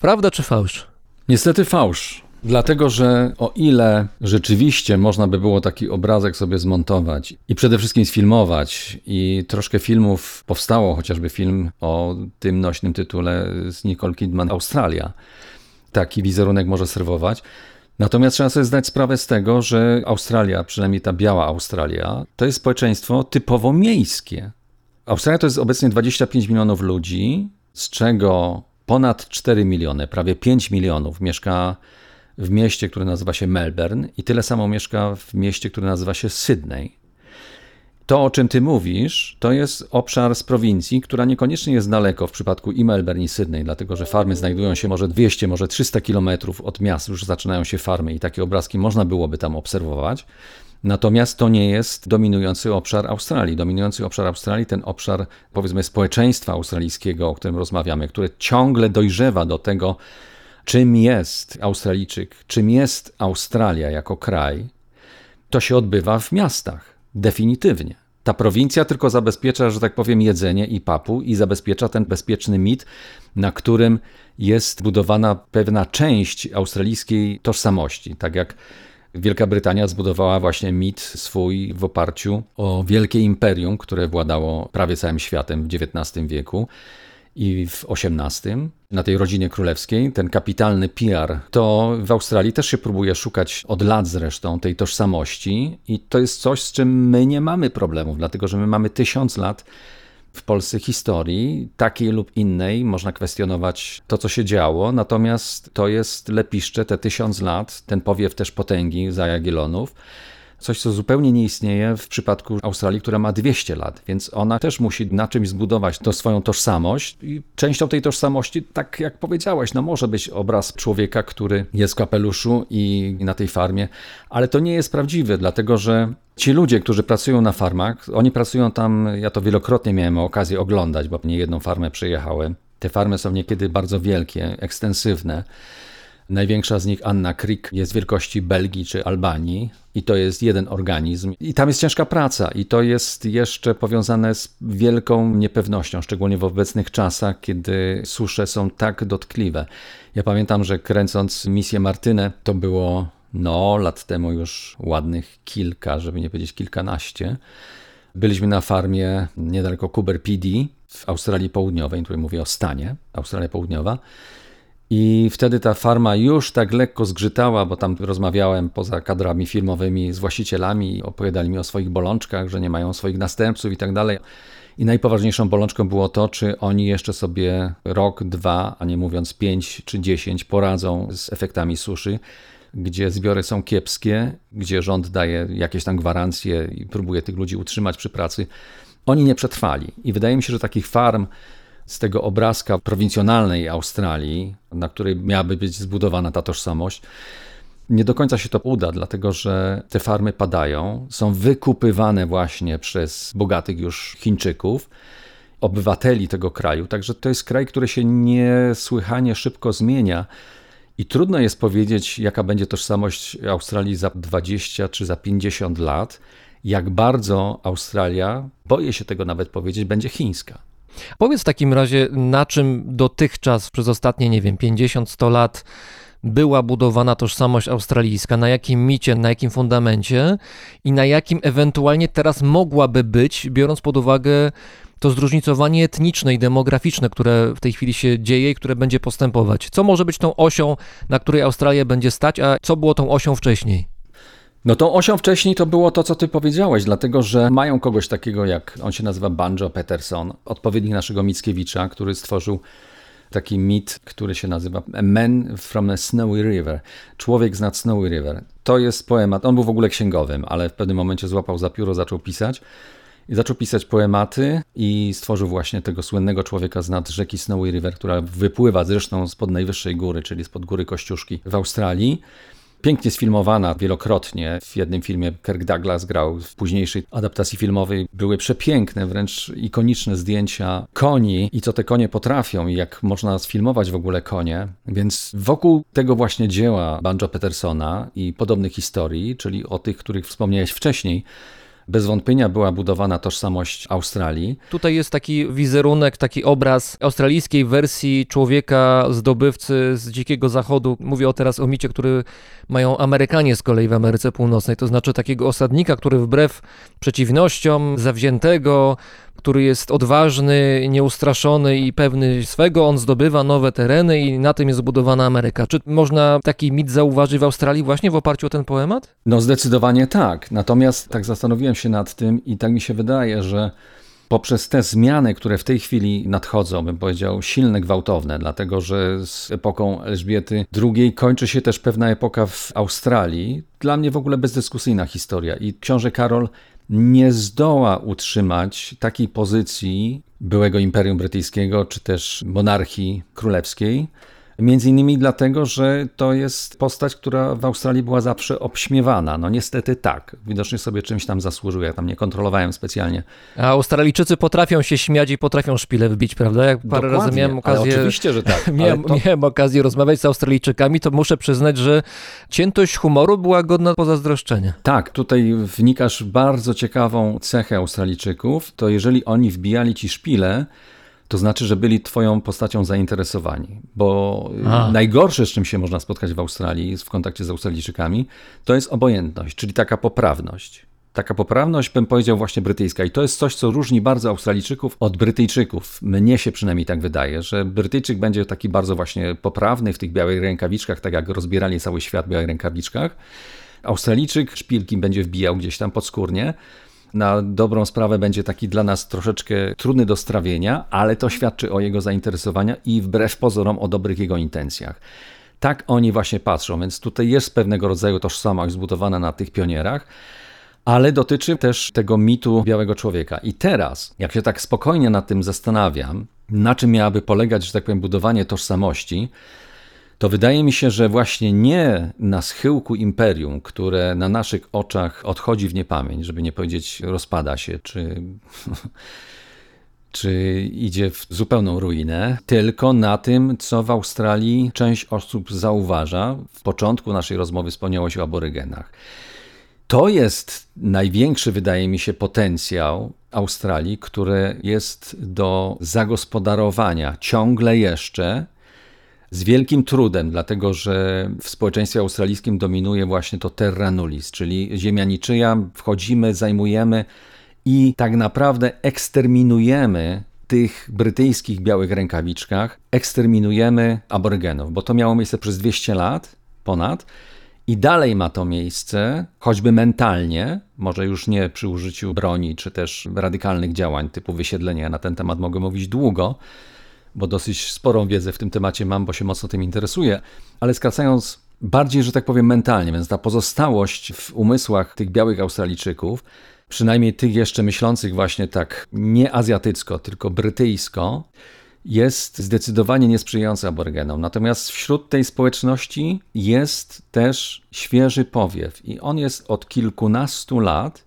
Prawda czy fałsz?
Niestety fałsz. Dlatego, że o ile rzeczywiście można by było taki obrazek sobie zmontować i przede wszystkim sfilmować, i troszkę filmów powstało, chociażby film o tym nośnym tytule z Nicole Kidman Australia, taki wizerunek może serwować. Natomiast trzeba sobie zdać sprawę z tego, że Australia, przynajmniej ta biała Australia, to jest społeczeństwo typowo miejskie. Australia to jest obecnie 25 milionów ludzi, z czego ponad 4 miliony, prawie 5 milionów mieszka w mieście, które nazywa się Melbourne i tyle samo mieszka w mieście, które nazywa się Sydney. To, o czym ty mówisz, to jest obszar z prowincji, która niekoniecznie jest daleko w przypadku i Melbourne i Sydney, dlatego że farmy znajdują się może 200, może 300 kilometrów od miast, już zaczynają się farmy i takie obrazki można byłoby tam obserwować. Natomiast to nie jest dominujący obszar Australii. Dominujący obszar Australii, ten obszar powiedzmy społeczeństwa australijskiego, o którym rozmawiamy, które ciągle dojrzewa do tego, czym jest Australijczyk, czym jest Australia jako kraj, to się odbywa w miastach. Definitywnie. Ta prowincja tylko zabezpiecza, że tak powiem, jedzenie i papu i zabezpiecza ten bezpieczny mit, na którym jest budowana pewna część australijskiej tożsamości. Tak jak Wielka Brytania zbudowała właśnie mit swój w oparciu o wielkie imperium, które władało prawie całym światem w XIX wieku i w XVIII, na tej rodzinie królewskiej, ten kapitalny PR, to w Australii też się próbuje szukać od lat zresztą tej tożsamości i to jest coś, z czym my nie mamy problemów, dlatego że my mamy tysiąc lat w Polsce historii, takiej lub innej, można kwestionować to, co się działo, natomiast to jest lepiszcze, te tysiąc lat, ten powiew też potęgi za Coś, co zupełnie nie istnieje w przypadku Australii, która ma 200 lat, więc ona też musi na czymś zbudować to swoją tożsamość. I częścią tej tożsamości, tak jak powiedziałeś, no może być obraz człowieka, który jest w kapeluszu i na tej farmie, ale to nie jest prawdziwe, dlatego że Ci ludzie, którzy pracują na farmach, oni pracują tam, ja to wielokrotnie miałem okazję oglądać, bo nie jedną farmę przejechałem. Te farmy są niekiedy bardzo wielkie, ekstensywne. Największa z nich, Anna Creek, jest wielkości Belgii czy Albanii i to jest jeden organizm. I tam jest ciężka praca i to jest jeszcze powiązane z wielką niepewnością, szczególnie w obecnych czasach, kiedy susze są tak dotkliwe. Ja pamiętam, że kręcąc misję Martynę, to było no lat temu już ładnych kilka, żeby nie powiedzieć kilkanaście. Byliśmy na farmie niedaleko Cooper PD w Australii Południowej, tutaj mówię o stanie, Australia Południowa. I wtedy ta farma już tak lekko zgrzytała, bo tam rozmawiałem poza kadrami filmowymi z właścicielami, opowiadali mi o swoich bolączkach, że nie mają swoich następców i tak dalej. I najpoważniejszą bolączką było to, czy oni jeszcze sobie rok, dwa, a nie mówiąc pięć czy dziesięć, poradzą z efektami suszy, gdzie zbiory są kiepskie, gdzie rząd daje jakieś tam gwarancje i próbuje tych ludzi utrzymać przy pracy. Oni nie przetrwali. I wydaje mi się, że takich farm z tego obrazka prowincjonalnej Australii, na której miałaby być zbudowana ta tożsamość, nie do końca się to uda, dlatego że te farmy padają, są wykupywane właśnie przez bogatych już Chińczyków, obywateli tego kraju. Także to jest kraj, który się niesłychanie szybko zmienia. I trudno jest powiedzieć, jaka będzie tożsamość Australii za 20 czy za 50 lat, jak bardzo Australia, boję się tego nawet powiedzieć, będzie chińska.
Powiedz w takim razie, na czym dotychczas przez ostatnie, nie wiem, 50-100 lat była budowana tożsamość australijska, na jakim micie, na jakim fundamencie i na jakim ewentualnie teraz mogłaby być, biorąc pod uwagę to zróżnicowanie etniczne i demograficzne, które w tej chwili się dzieje i które będzie postępować. Co może być tą osią, na której Australia będzie stać, a co było tą osią wcześniej?
No tą osią wcześniej to było to, co ty powiedziałeś, dlatego że mają kogoś takiego jak, on się nazywa Banjo Peterson, odpowiednik naszego Mickiewicza, który stworzył taki mit, który się nazywa A Man from a Snowy River. Człowiek z nad Snowy River. To jest poemat, on był w ogóle księgowym, ale w pewnym momencie złapał za pióro, zaczął pisać. I zaczął pisać poematy i stworzył właśnie tego słynnego człowieka z nad rzeki Snowy River, która wypływa zresztą spod najwyższej góry, czyli spod góry Kościuszki w Australii pięknie sfilmowana wielokrotnie. W jednym filmie Kirk Douglas grał, w późniejszej adaptacji filmowej były przepiękne, wręcz ikoniczne zdjęcia koni i co te konie potrafią i jak można sfilmować w ogóle konie. Więc wokół tego właśnie dzieła Banjo Petersona i podobnych historii, czyli o tych, których wspomniałeś wcześniej, bez wątpienia była budowana tożsamość Australii.
Tutaj jest taki wizerunek, taki obraz australijskiej wersji człowieka zdobywcy z dzikiego zachodu. Mówię teraz o micie, który mają Amerykanie z kolei w Ameryce Północnej, to znaczy takiego osadnika, który wbrew przeciwnościom, zawziętego, który jest odważny, nieustraszony i pewny swego, on zdobywa nowe tereny i na tym jest zbudowana Ameryka. Czy można taki mit zauważyć w Australii właśnie w oparciu o ten poemat?
No zdecydowanie tak. Natomiast tak zastanowiłem się nad tym i tak mi się wydaje, że poprzez te zmiany, które w tej chwili nadchodzą, bym powiedział, silne, gwałtowne, dlatego że z epoką Elżbiety II kończy się też pewna epoka w Australii. Dla mnie w ogóle bezdyskusyjna historia i książę Karol nie zdoła utrzymać takiej pozycji byłego Imperium Brytyjskiego czy też monarchii królewskiej. Między innymi dlatego, że to jest postać, która w Australii była zawsze obśmiewana. No niestety tak. Widocznie sobie czymś tam zasłużył. Ja tam nie kontrolowałem specjalnie.
A Australijczycy potrafią się śmiać i potrafią szpilę wbić, prawda? Jak parę
Dokładnie,
razy miałem okazję.
oczywiście, że tak,
miałem,
to-
miałem okazję rozmawiać z Australijczykami, to muszę przyznać, że ciętość humoru była godna pozazdroszczenia.
Tak, tutaj wnikasz bardzo ciekawą cechę Australijczyków. To jeżeli oni wbijali ci szpilę, to znaczy, że byli twoją postacią zainteresowani. Bo y,
A.
najgorsze, z czym się można spotkać w Australii, w kontakcie z Australijczykami, to jest obojętność, czyli taka poprawność. Taka poprawność, bym powiedział, właśnie brytyjska. I to jest coś, co różni bardzo Australijczyków od Brytyjczyków. Mnie się przynajmniej tak wydaje, że Brytyjczyk będzie taki bardzo właśnie poprawny w tych białych rękawiczkach, tak jak rozbierali cały świat w białych rękawiczkach. Australijczyk szpilki będzie wbijał gdzieś tam podskórnie. Na dobrą sprawę będzie taki dla nas troszeczkę trudny do strawienia, ale to świadczy o jego zainteresowaniu i wbrew pozorom o dobrych jego intencjach. Tak oni właśnie patrzą, więc tutaj jest pewnego rodzaju tożsamość zbudowana na tych pionierach, ale dotyczy też tego mitu białego człowieka. I teraz, jak się tak spokojnie nad tym zastanawiam, na czym miałaby polegać, że tak powiem, budowanie tożsamości, to wydaje mi się, że właśnie nie na schyłku imperium, które na naszych oczach odchodzi w niepamięć, żeby nie powiedzieć rozpada się, czy, czy idzie w zupełną ruinę, tylko na tym, co w Australii część osób zauważa. W początku naszej rozmowy wspomniało się o aborygenach. To jest największy, wydaje mi się, potencjał Australii, który jest do zagospodarowania ciągle jeszcze z wielkim trudem, dlatego że w społeczeństwie australijskim dominuje właśnie to terra nullis, czyli ziemia niczyja, wchodzimy, zajmujemy i tak naprawdę eksterminujemy tych brytyjskich białych rękawiczkach, eksterminujemy aborygenów, bo to miało miejsce przez 200 lat ponad i dalej ma to miejsce, choćby mentalnie, może już nie przy użyciu broni czy też radykalnych działań typu wysiedlenia. Na ten temat mogę mówić długo, bo dosyć sporą wiedzę w tym temacie mam, bo się mocno tym interesuję, ale skracając bardziej, że tak powiem, mentalnie, więc ta pozostałość w umysłach tych białych Australijczyków, przynajmniej tych jeszcze myślących właśnie tak nie azjatycko, tylko brytyjsko, jest zdecydowanie niesprzyjający aborygenom. Natomiast wśród tej społeczności jest też świeży powiew i on jest od kilkunastu lat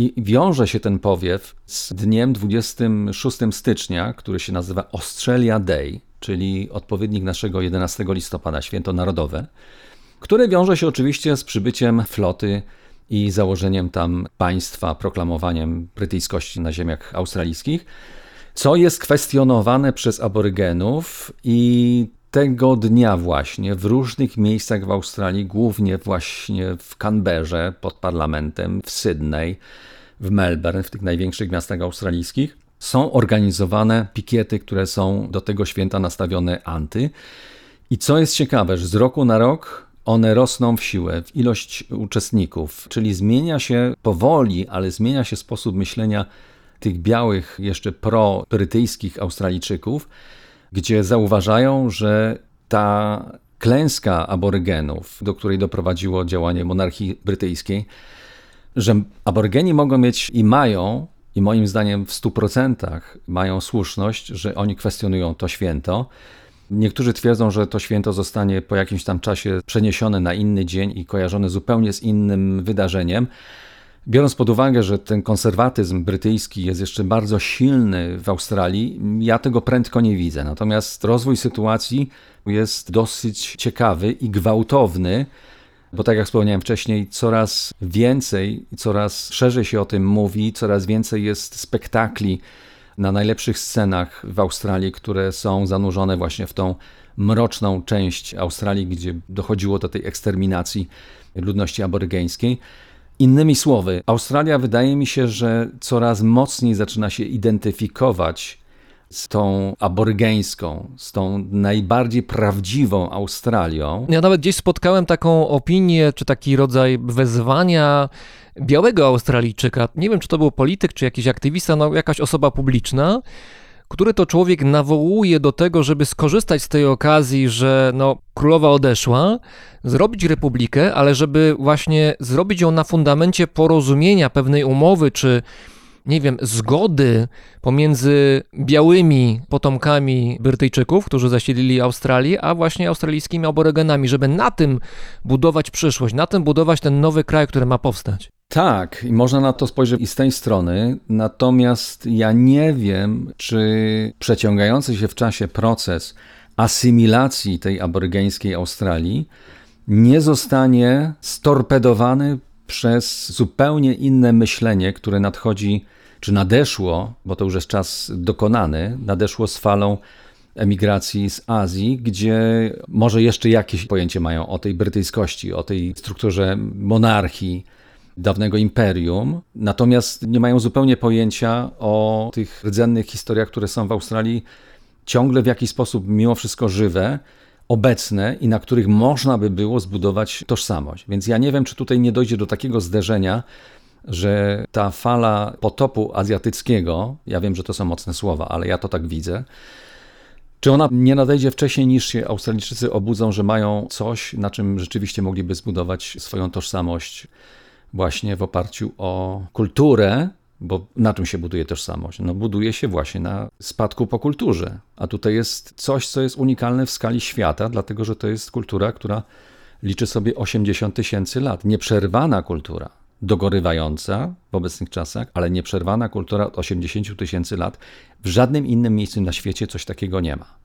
i wiąże się ten powiew z dniem 26 stycznia, który się nazywa Australia Day, czyli odpowiednik naszego 11 listopada, święto narodowe, które wiąże się oczywiście z przybyciem floty i założeniem tam państwa, proklamowaniem brytyjskości na ziemiach australijskich, co jest kwestionowane przez aborygenów i tego dnia właśnie w różnych miejscach w Australii, głównie właśnie w Canberrze pod parlamentem, w Sydney, w Melbourne, w tych największych miastach australijskich, są organizowane pikiety, które są do tego święta nastawione anty. I co jest ciekawe, że z roku na rok one rosną w siłę, w ilość uczestników, czyli zmienia się powoli, ale zmienia się sposób myślenia tych białych, jeszcze pro-brytyjskich Australijczyków, gdzie zauważają, że ta klęska aborygenów, do której doprowadziło działanie monarchii brytyjskiej, że aborygeni mogą mieć i mają, i moim zdaniem w 100% mają słuszność, że oni kwestionują to święto. Niektórzy twierdzą, że to święto zostanie po jakimś tam czasie przeniesione na inny dzień i kojarzone zupełnie z innym wydarzeniem. Biorąc pod uwagę, że ten konserwatyzm brytyjski jest jeszcze bardzo silny w Australii, ja tego prędko nie widzę. Natomiast rozwój sytuacji jest dosyć ciekawy i gwałtowny, bo tak jak wspomniałem wcześniej, coraz więcej, coraz szerzej się o tym mówi, coraz więcej jest spektakli na najlepszych scenach w Australii, które są zanurzone właśnie w tą mroczną część Australii, gdzie dochodziło do tej eksterminacji ludności aborygeńskiej. Innymi słowy, Australia wydaje mi się, że coraz mocniej zaczyna się identyfikować z tą aborygeńską, z tą najbardziej prawdziwą Australią.
Ja nawet gdzieś spotkałem taką opinię, czy taki rodzaj wezwania białego Australijczyka. Nie wiem, czy to był polityk, czy jakiś aktywista, no jakaś osoba publiczna, który to człowiek nawołuje do tego, żeby skorzystać z tej okazji, że no, królowa odeszła, zrobić republikę, ale żeby właśnie zrobić ją na fundamencie porozumienia pewnej umowy, czy nie wiem, zgody pomiędzy białymi potomkami Brytyjczyków, którzy zasiedlili Australię, a właśnie australijskimi aborygenami, żeby na tym budować przyszłość, na tym budować ten nowy kraj, który ma powstać.
Tak, i można na to spojrzeć i z tej strony, natomiast ja nie wiem, czy przeciągający się w czasie proces asymilacji tej aborygeńskiej Australii nie zostanie storpedowany przez zupełnie inne myślenie, które nadchodzi, czy nadeszło, bo to już jest czas dokonany, nadeszło z falą emigracji z Azji, gdzie może jeszcze jakieś pojęcie mają o tej brytyjskości, o tej strukturze monarchii, dawnego imperium, natomiast nie mają zupełnie pojęcia o tych rdzennych historiach, które są w Australii ciągle w jakiś sposób mimo wszystko żywe, obecne i na których można by było zbudować tożsamość. Więc ja nie wiem, czy tutaj nie dojdzie do takiego zderzenia, że ta fala potopu azjatyckiego, ja wiem, że to są mocne słowa, ale ja to tak widzę, czy ona nie nadejdzie wcześniej niż się Australijczycy obudzą, że mają coś, na czym rzeczywiście mogliby zbudować swoją tożsamość właśnie w oparciu o kulturę, bo na czym się buduje tożsamość? No buduje się właśnie na spadku po kulturze. A tutaj jest coś, co jest unikalne w skali świata, dlatego że to jest kultura, która liczy sobie 80 tysięcy lat. Nieprzerwana kultura, dogorywająca w obecnych czasach, ale nieprzerwana kultura od 80 tysięcy lat. W żadnym innym miejscu na świecie coś takiego nie ma.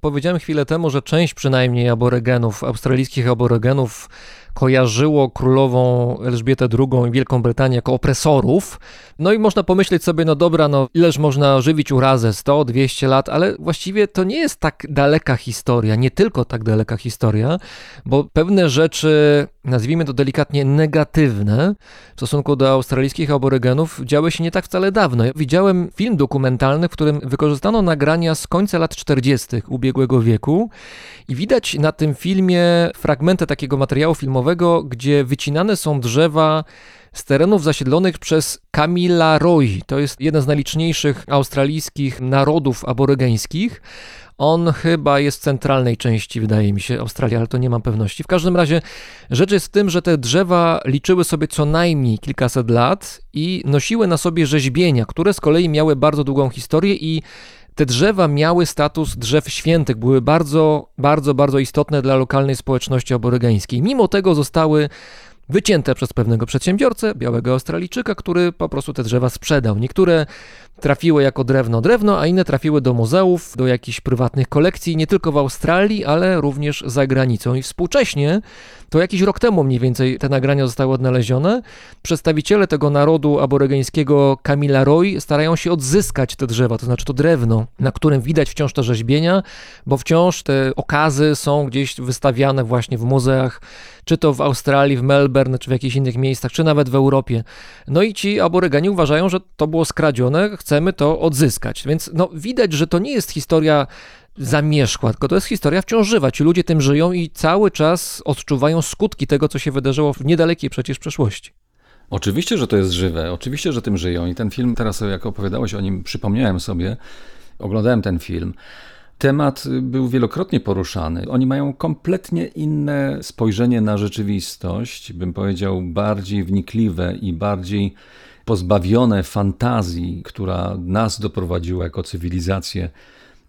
Powiedziałem chwilę temu, że część przynajmniej aborygenów, australijskich aborygenów kojarzyło królową Elżbietę II i Wielką Brytanię jako opresorów. No i można pomyśleć sobie, no dobra, no ileż można żywić urazę, 100, 200 lat, ale właściwie to nie jest tak daleka historia, nie tylko tak daleka historia, bo pewne rzeczy, nazwijmy to delikatnie negatywne w stosunku do australijskich aborygenów działy się nie tak wcale dawno. Ja widziałem film dokumentalny, w którym wykorzystano nagrania z końca lat 40. ubiegłego wieku i widać na tym filmie fragmenty takiego materiału filmowego, gdzie wycinane są drzewa z terenów zasiedlonych przez Kamilaroi. To jest jeden z najliczniejszych australijskich narodów aborygeńskich. On chyba jest w centralnej części, wydaje mi się, Australii, ale to nie mam pewności. W każdym razie rzecz jest w tym, że te drzewa liczyły sobie co najmniej kilkaset lat i nosiły na sobie rzeźbienia, które z kolei miały bardzo długą historię i te drzewa miały status drzew świętych, były bardzo, bardzo, bardzo istotne dla lokalnej społeczności aborygeńskiej. Mimo tego zostały wycięte przez pewnego przedsiębiorcę, białego Australijczyka, który po prostu te drzewa sprzedał. Niektóre trafiły jako drewno drewno, a inne trafiły do muzeów, do jakichś prywatnych kolekcji, nie tylko w Australii, ale również za granicą. I współcześnie, to jakiś rok temu mniej więcej te nagrania zostały odnalezione, przedstawiciele tego narodu aborygeńskiego Kamilaroi starają się odzyskać te drzewa, to znaczy to drewno, na którym widać wciąż te rzeźbienia, bo wciąż te okazy są gdzieś wystawiane właśnie w muzeach, czy to w Australii, w Melbourne, czy w jakichś innych miejscach, czy nawet w Europie. No i ci aborygeni uważają, że to było skradzione, chcemy to odzyskać. Więc no, widać, że to nie jest historia zamierzchła, tylko to jest historia wciąż żywa. Ci ludzie tym żyją i cały czas odczuwają skutki tego, co się wydarzyło w niedalekiej przecież przeszłości.
Oczywiście, że to jest żywe, oczywiście, że tym żyją. I ten film, teraz jak opowiadałeś o nim, przypomniałem sobie, oglądałem ten film. Temat był wielokrotnie poruszany. Oni mają kompletnie inne spojrzenie na rzeczywistość, bym powiedział, bardziej wnikliwe i bardziej pozbawione fantazji, która nas doprowadziła jako cywilizację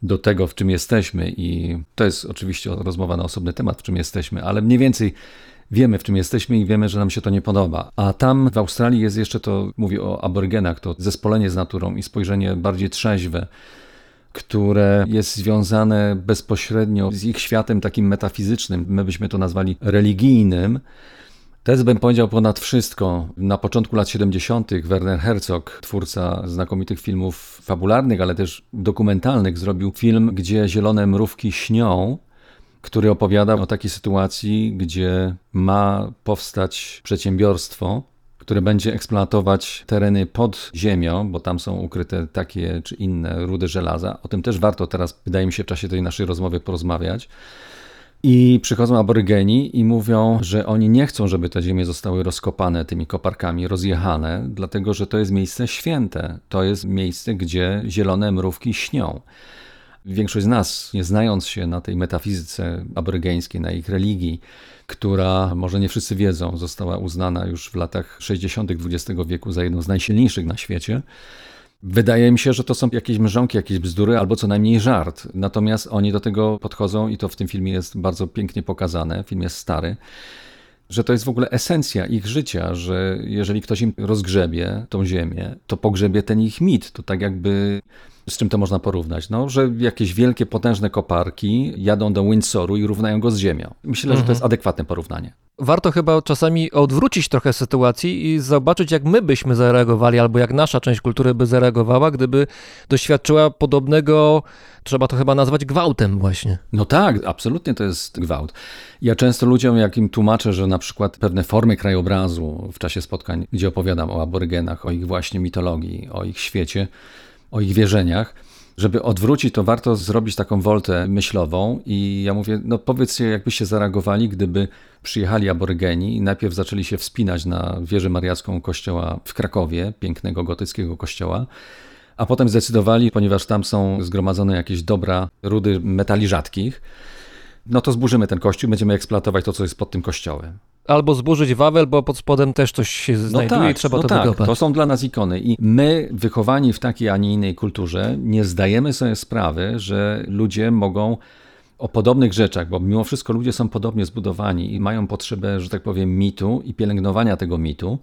do tego, w czym jesteśmy. I to jest oczywiście rozmowa na osobny temat, w czym jesteśmy, ale mniej więcej wiemy, w czym jesteśmy i wiemy, że nam się to nie podoba. A tam w Australii jest jeszcze to, mówię o aborygenach, to zespolenie z naturą i spojrzenie bardziej trzeźwe które jest związane bezpośrednio z ich światem takim metafizycznym, my byśmy to nazwali religijnym. Jest, bym powiedział, ponad wszystko. Na początku lat 70. Werner Herzog, twórca znakomitych filmów fabularnych, ale też dokumentalnych, zrobił film, gdzie zielone mrówki śnią, który opowiada o takiej sytuacji, gdzie ma powstać przedsiębiorstwo, które będzie eksploatować tereny pod ziemią, bo tam są ukryte takie czy inne rudy żelaza. O tym też warto teraz, wydaje mi się, w czasie tej naszej rozmowy porozmawiać. I przychodzą aborygeni i mówią, że oni nie chcą, żeby te ziemie zostały rozkopane tymi koparkami, rozjechane, dlatego że to jest miejsce święte. To jest miejsce, gdzie zielone mrówki śnią. Większość z nas, nie znając się na tej metafizyce aborygeńskiej, na ich religii, która, może nie wszyscy wiedzą, została uznana już w latach 60. XX wieku za jedną z najsilniejszych na świecie, Wydaje mi się, że to są jakieś mrzonki, jakieś bzdury albo co najmniej żart. Natomiast oni do tego podchodzą i to w tym filmie jest bardzo pięknie pokazane. Film jest stary. Że to jest w ogóle esencja ich życia, że jeżeli ktoś im rozgrzebie tą ziemię, to pogrzebie ten ich mit. To tak jakby z czym to można porównać? No, że jakieś wielkie, potężne koparki jadą do Windsoru i równają go z ziemią. Myślę, że to jest adekwatne porównanie.
Warto chyba czasami odwrócić trochę sytuacji i zobaczyć, jak my byśmy zareagowali, albo jak nasza część kultury by zareagowała, gdyby doświadczyła podobnego, trzeba to chyba nazwać gwałtem właśnie.
No tak, absolutnie to jest gwałt. Ja często ludziom, jak im tłumaczę, że na przykład pewne formy krajobrazu w czasie spotkań, gdzie opowiadam o aborygenach, o ich właśnie mitologii, o ich świecie, o ich wierzeniach, żeby odwrócić, to warto zrobić taką woltę myślową i ja mówię, no powiedzcie, jakbyście zareagowali, gdyby przyjechali aborygeni i najpierw zaczęli się wspinać na wieżę mariacką kościoła w Krakowie, pięknego gotyckiego kościoła, a potem zdecydowali, ponieważ tam są zgromadzone jakieś dobra rudy metali rzadkich, no to zburzymy ten kościół, będziemy eksploatować to, co jest pod tym kościołem.
Albo zburzyć Wawel, bo pod spodem też coś się znajduje i trzeba
no
to
tak,
wykopać.
To są dla nas ikony. I my, wychowani w takiej, a nie innej kulturze, nie zdajemy sobie sprawy, że ludzie mogą o podobnych rzeczach, bo mimo wszystko ludzie są podobnie zbudowani i mają potrzebę, że tak powiem, mitu i pielęgnowania tego mitu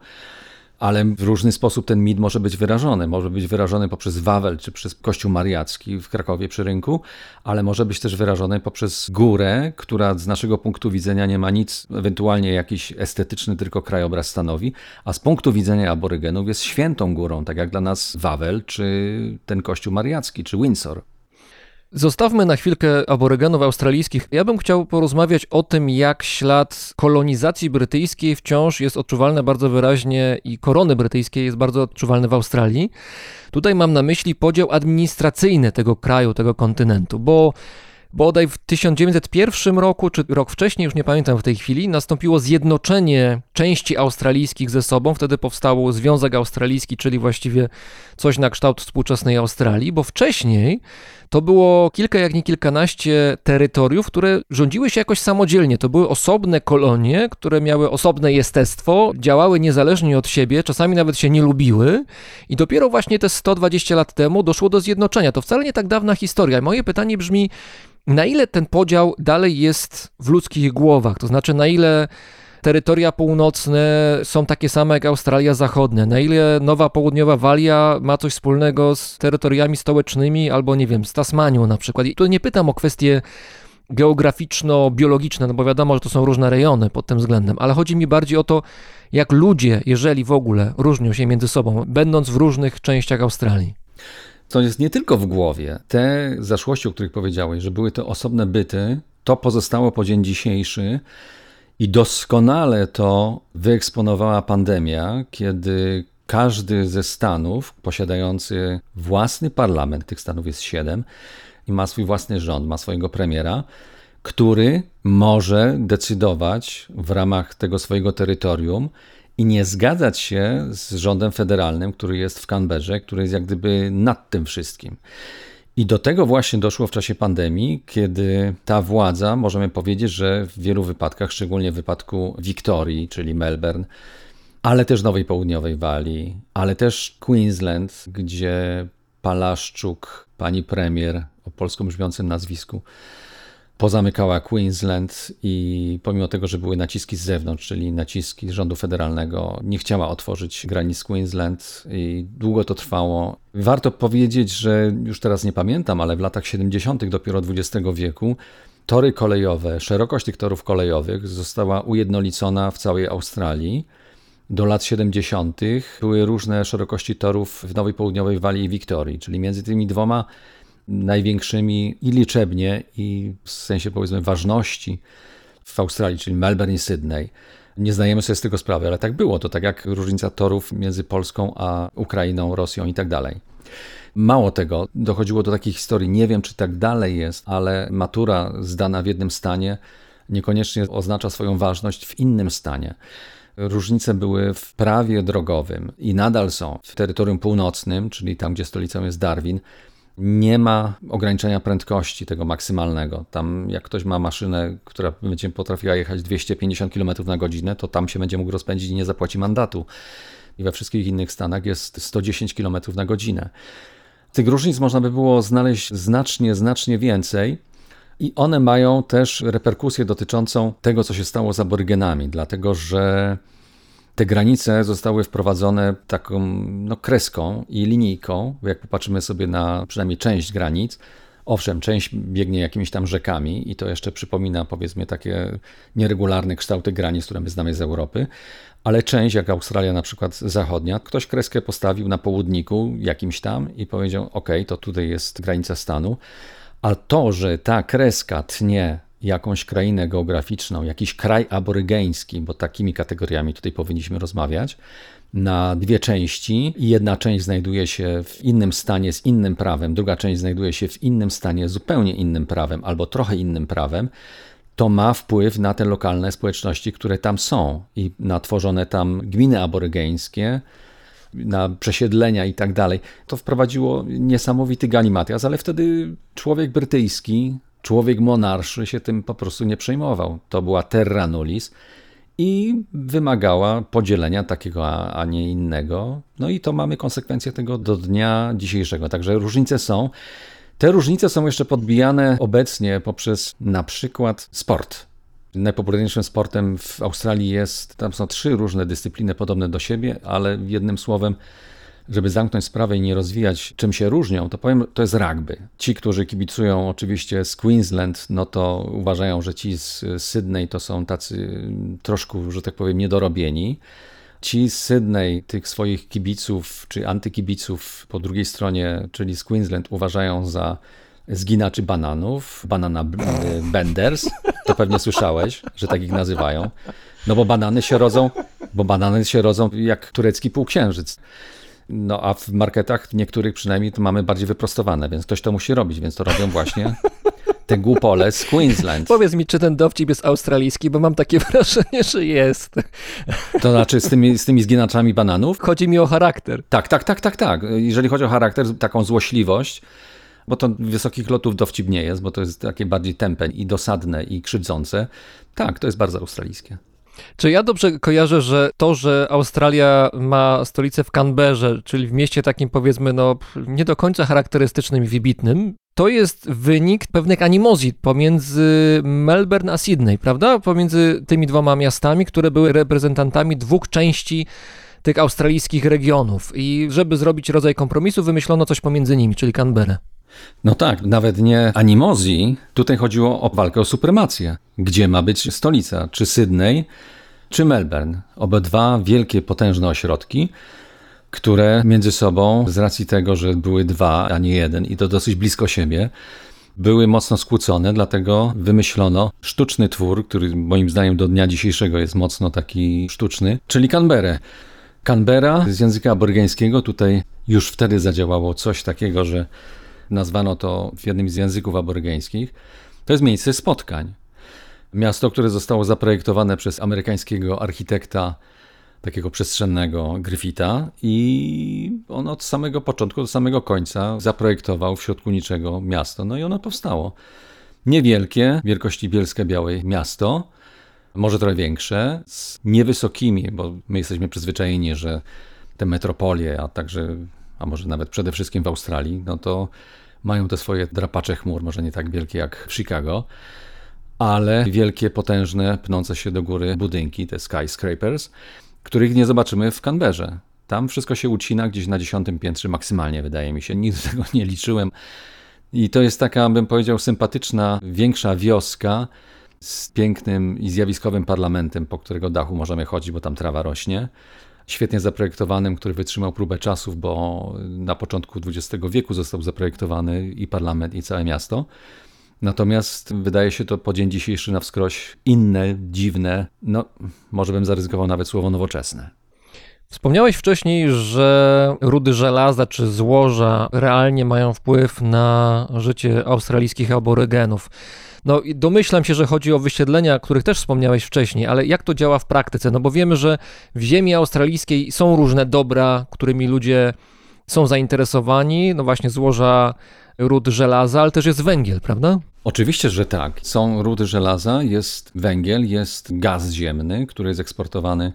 ale w różny sposób ten mit może być wyrażony. Może być wyrażony poprzez Wawel czy przez Kościół Mariacki w Krakowie przy rynku, ale może być też wyrażony poprzez górę, która z naszego punktu widzenia nie ma nic, ewentualnie jakiś estetyczny tylko krajobraz stanowi, a z punktu widzenia aborygenów jest świętą górą, tak jak dla nas Wawel czy ten Kościół Mariacki czy Windsor.
Zostawmy na chwilkę aborygenów australijskich. Ja bym chciał porozmawiać o tym, jak ślad kolonizacji brytyjskiej wciąż jest odczuwalny bardzo wyraźnie i korony brytyjskiej jest bardzo odczuwalny w Australii. Tutaj mam na myśli podział administracyjny tego kraju, tego kontynentu, bo bodaj w 1901 roku, czy rok wcześniej, już nie pamiętam w tej chwili, nastąpiło zjednoczenie części australijskich ze sobą. Wtedy powstał Związek Australijski, czyli właściwie coś na kształt współczesnej Australii, bo wcześniej to było kilka, jak nie kilkanaście terytoriów, które rządziły się jakoś samodzielnie. To były osobne kolonie, które miały osobne jestestwo, działały niezależnie od siebie, czasami nawet się nie lubiły. I dopiero właśnie te 120 lat temu doszło do zjednoczenia. To wcale nie tak dawna historia. Moje pytanie brzmi, na ile ten podział dalej jest w ludzkich głowach? To znaczy, na ile terytoria północne są takie same jak Australia Zachodnia, na ile Nowa Południowa Walia ma coś wspólnego z terytoriami stołecznymi albo nie wiem, z Tasmanią na przykład. I tu nie pytam o kwestie geograficzno-biologiczne, no bo wiadomo, że to są różne rejony pod tym względem, ale chodzi mi bardziej o to, jak ludzie, jeżeli w ogóle, różnią się między sobą, będąc w różnych częściach Australii.
To jest nie tylko w głowie. Te zaszłości, o których powiedziałeś, że były to osobne byty, to pozostało po dzień dzisiejszy i doskonale to wyeksponowała pandemia, kiedy każdy ze stanów posiadający własny parlament, tych stanów jest siedem, i ma swój własny rząd, ma swojego premiera, który może decydować w ramach tego swojego terytorium i nie zgadzać się z rządem federalnym, który jest w Canberrze, który jest jak gdyby nad tym wszystkim. I do tego właśnie doszło w czasie pandemii, kiedy ta władza, możemy powiedzieć, że w wielu wypadkach, szczególnie w wypadku Wiktorii, czyli Melbourne, ale też Nowej Południowej Walii, ale też Queensland, gdzie Palaszczuk, pani premier o polsko brzmiącym nazwisku, pozamykała Queensland i pomimo tego, że były naciski z zewnątrz, czyli naciski rządu federalnego, nie chciała otworzyć granic Queensland i długo to trwało. Warto powiedzieć, że już teraz nie pamiętam, ale w latach 70. dopiero XX wieku tory kolejowe, szerokość tych torów kolejowych została ujednolicona w całej Australii. Do lat 70. były różne szerokości torów w Nowej Południowej Walii i Wiktorii, czyli między tymi dwoma największymi i liczebnie, i w sensie powiedzmy ważności w Australii, czyli Melbourne i Sydney, Nie zdajemy sobie z tego sprawy, ale tak było. To tak jak różnica torów między Polską a Ukrainą, Rosją i tak dalej. Mało tego, dochodziło do takiej historii, nie wiem czy tak dalej jest, ale matura zdana w jednym stanie niekoniecznie oznacza swoją ważność w innym stanie. Różnice były w prawie drogowym i nadal są. W terytorium północnym, czyli tam, gdzie stolicą jest Darwin, nie ma ograniczenia prędkości tego maksymalnego. Tam, jak ktoś ma maszynę, która będzie potrafiła jechać 250 km na godzinę, to tam się będzie mógł rozpędzić i nie zapłaci mandatu. I we wszystkich innych stanach jest 110 km na godzinę. Tych różnic można by było znaleźć znacznie, znacznie więcej. I one mają też reperkusję dotyczącą tego, co się stało z aborygenami, dlatego że te granice zostały wprowadzone taką no, kreską i linijką. Jak popatrzymy sobie na przynajmniej część granic, owszem, część biegnie jakimiś tam rzekami i to jeszcze przypomina powiedzmy takie nieregularne kształty granic, które my znamy z Europy, ale część, jak Australia na przykład zachodnia, ktoś kreskę postawił na południku jakimś tam i powiedział: OK, to tutaj jest granica stanu. A to, że ta kreska tnie jakąś krainę geograficzną, jakiś kraj aborygeński, bo takimi kategoriami tutaj powinniśmy rozmawiać, na dwie części. Jedna część znajduje się w innym stanie z innym prawem, druga część znajduje się w innym stanie zupełnie innym prawem albo trochę innym prawem. To ma wpływ na te lokalne społeczności, które tam są i na tworzone tam gminy aborygeńskie, na przesiedlenia i tak dalej. To wprowadziło niesamowity galimatias, ale wtedy człowiek brytyjski, człowiek monarszy się tym po prostu nie przejmował. To była terra nullis i wymagała podzielenia takiego, a, nie innego. No i to mamy konsekwencje tego do dnia dzisiejszego. Także różnice są. Te różnice są jeszcze podbijane obecnie poprzez na przykład sport. Najpopularniejszym sportem w Australii jest, tam są trzy różne dyscypliny podobne do siebie, ale jednym słowem, żeby zamknąć sprawę i nie rozwijać, czym się różnią, to powiem, to jest rugby. Ci, którzy kibicują oczywiście z Queensland, no to uważają, że ci z Sydney to są tacy troszkę, że tak powiem, niedorobieni. Ci z Sydney, tych swoich kibiców czy antykibiców po drugiej stronie, czyli z Queensland, uważają za zginaczy bananów, banana benders. To pewnie słyszałeś, że tak ich nazywają. No bo banany się rodzą, bo banany się rodzą jak turecki półksiężyc. No a w marketach niektórych przynajmniej to mamy bardziej wyprostowane, więc ktoś to musi robić, więc to robią właśnie te głupole z Queensland.
Powiedz mi, czy ten dowcip jest australijski, bo mam takie wrażenie, że jest.
To znaczy z tymi, z tymi zginaczami bananów?
Chodzi mi o charakter.
Tak, tak, tak, tak, tak. Jeżeli chodzi o charakter, taką złośliwość, bo to wysokich lotów dowcip nie jest, bo to jest takie bardziej tępe i dosadne i krzywdzące. Tak, to jest bardzo australijskie.
Czy ja dobrze kojarzę, że to, że Australia ma stolicę w Canberrze, czyli w mieście takim powiedzmy, no nie do końca charakterystycznym i wybitnym, to jest wynik pewnych animozji pomiędzy Melbourne a Sydney, prawda? Pomiędzy tymi dwoma miastami, które były reprezentantami dwóch części tych australijskich regionów. I żeby zrobić rodzaj kompromisu, wymyślono coś pomiędzy nimi, czyli Canberra.
No tak, nawet nie animozji. Tutaj chodziło o walkę o supremację. Gdzie ma być stolica? Czy Sydney, czy Melbourne? Obydwa wielkie, potężne ośrodki, które między sobą, z racji tego, że były dwa, a nie jeden, i to dosyć blisko siebie, były mocno skłócone, dlatego wymyślono sztuczny twór, który moim zdaniem do dnia dzisiejszego jest mocno taki sztuczny, czyli Canberra. Canberra z języka aborygeńskiego tutaj już wtedy zadziałało coś takiego, że nazwano to w jednym z języków aborygeńskich, to jest miejsce spotkań. Miasto, które zostało zaprojektowane przez amerykańskiego architekta, takiego przestrzennego Griffitha i on od samego początku do samego końca zaprojektował w środku niczego miasto. No i ono powstało. Niewielkie, wielkości Bielska Białej miasto, może trochę większe, z niewysokimi, bo my jesteśmy przyzwyczajeni, że te metropolie, a także a może nawet przede wszystkim w Australii, no to mają te swoje drapacze chmur, może nie tak wielkie jak w Chicago, ale wielkie, potężne, pnące się do góry budynki, te skyscrapers, których nie zobaczymy w Canberrze. Tam wszystko się ucina gdzieś na dziesiątym piętrze maksymalnie, wydaje mi się. Nigdy tego nie liczyłem. I to jest taka, bym powiedział, sympatyczna, większa wioska z pięknym i zjawiskowym parlamentem, po którego dachu możemy chodzić, bo tam trawa rośnie świetnie zaprojektowanym, który wytrzymał próbę czasów, bo na początku XX wieku został zaprojektowany i parlament, i całe miasto. Natomiast wydaje się to po dzień dzisiejszy na wskroś inne, dziwne, no może bym zaryzykował nawet słowo nowoczesne.
Wspomniałeś wcześniej, że rudy żelaza czy złoża realnie mają wpływ na życie australijskich aborygenów. No i domyślam się, że chodzi o wysiedlenia, o których też wspomniałeś wcześniej, ale jak to działa w praktyce? No bo wiemy, że w ziemi australijskiej są różne dobra, którymi ludzie są zainteresowani, no właśnie złoża ród żelaza, ale też jest węgiel, prawda?
Oczywiście, że tak. Są rudy żelaza, jest węgiel, jest gaz ziemny, który jest eksportowany.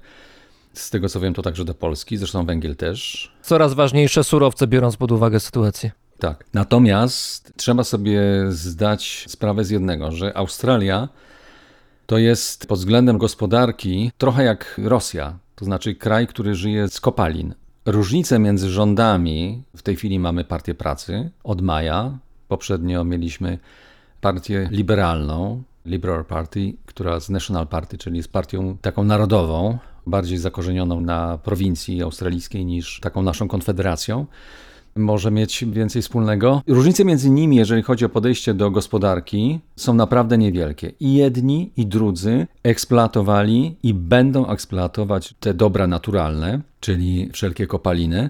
Z tego co wiem, to także do Polski, zresztą węgiel też.
Coraz ważniejsze surowce, biorąc pod uwagę sytuację.
Tak. Natomiast trzeba sobie zdać sprawę z jednego, że Australia to jest pod względem gospodarki trochę jak Rosja, to znaczy kraj, który żyje z kopalin. Różnice między rządami, w tej chwili mamy Partię Pracy od maja, poprzednio mieliśmy partię liberalną, Liberal Party, która z National Party, czyli jest partią taką narodową, bardziej zakorzenioną na prowincji australijskiej niż taką naszą konfederacją może mieć więcej wspólnego. Różnice między nimi, jeżeli chodzi o podejście do gospodarki, są naprawdę niewielkie. I jedni, i drudzy eksploatowali i będą eksploatować te dobra naturalne, czyli wszelkie kopaliny,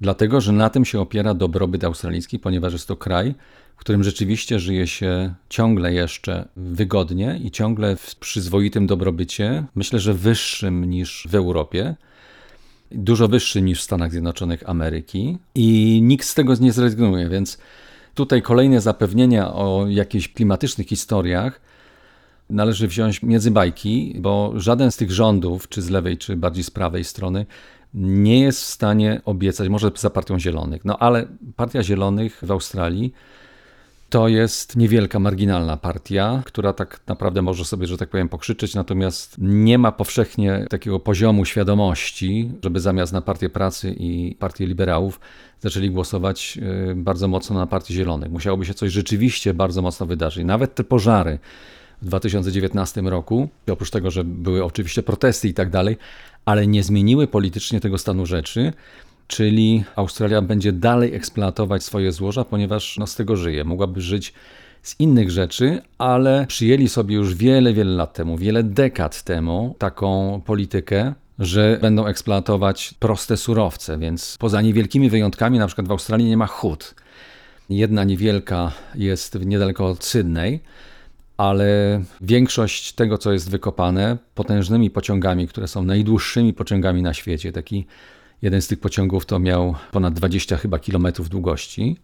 dlatego że na tym się opiera dobrobyt australijski, ponieważ jest to kraj, w którym rzeczywiście żyje się ciągle jeszcze wygodnie i ciągle w przyzwoitym dobrobycie, myślę, że wyższym niż w Europie dużo wyższy niż w Stanach Zjednoczonych Ameryki i nikt z tego nie zrezygnuje, więc tutaj kolejne zapewnienia o jakichś klimatycznych historiach należy wziąć między bajki, bo żaden z tych rządów, czy z lewej, czy bardziej z prawej strony, nie jest w stanie obiecać, może za partią Zielonych, no ale Partia Zielonych w Australii to jest niewielka, marginalna partia, która tak naprawdę może sobie, że tak powiem, pokrzyczeć, natomiast nie ma powszechnie takiego poziomu świadomości, żeby zamiast na Partię Pracy i Partię Liberałów zaczęli głosować y, bardzo mocno na Partię Zielonych. Musiałoby się coś rzeczywiście bardzo mocno wydarzyć. Nawet te pożary w 2019 roku, oprócz tego, że były oczywiście protesty i tak dalej, ale nie zmieniły politycznie tego stanu rzeczy czyli Australia będzie dalej eksploatować swoje złoża, ponieważ no, z tego żyje. Mogłaby żyć z innych rzeczy, ale przyjęli sobie już wiele, wiele lat temu, wiele dekad temu taką politykę, że będą eksploatować proste surowce, więc poza niewielkimi wyjątkami, na przykład w Australii nie ma hut. Jedna niewielka jest niedaleko od Sydney, ale większość tego, co jest wykopane, potężnymi pociągami, które są najdłuższymi pociągami na świecie, taki Jeden z tych pociągów to miał ponad 20 chyba kilometrów długości.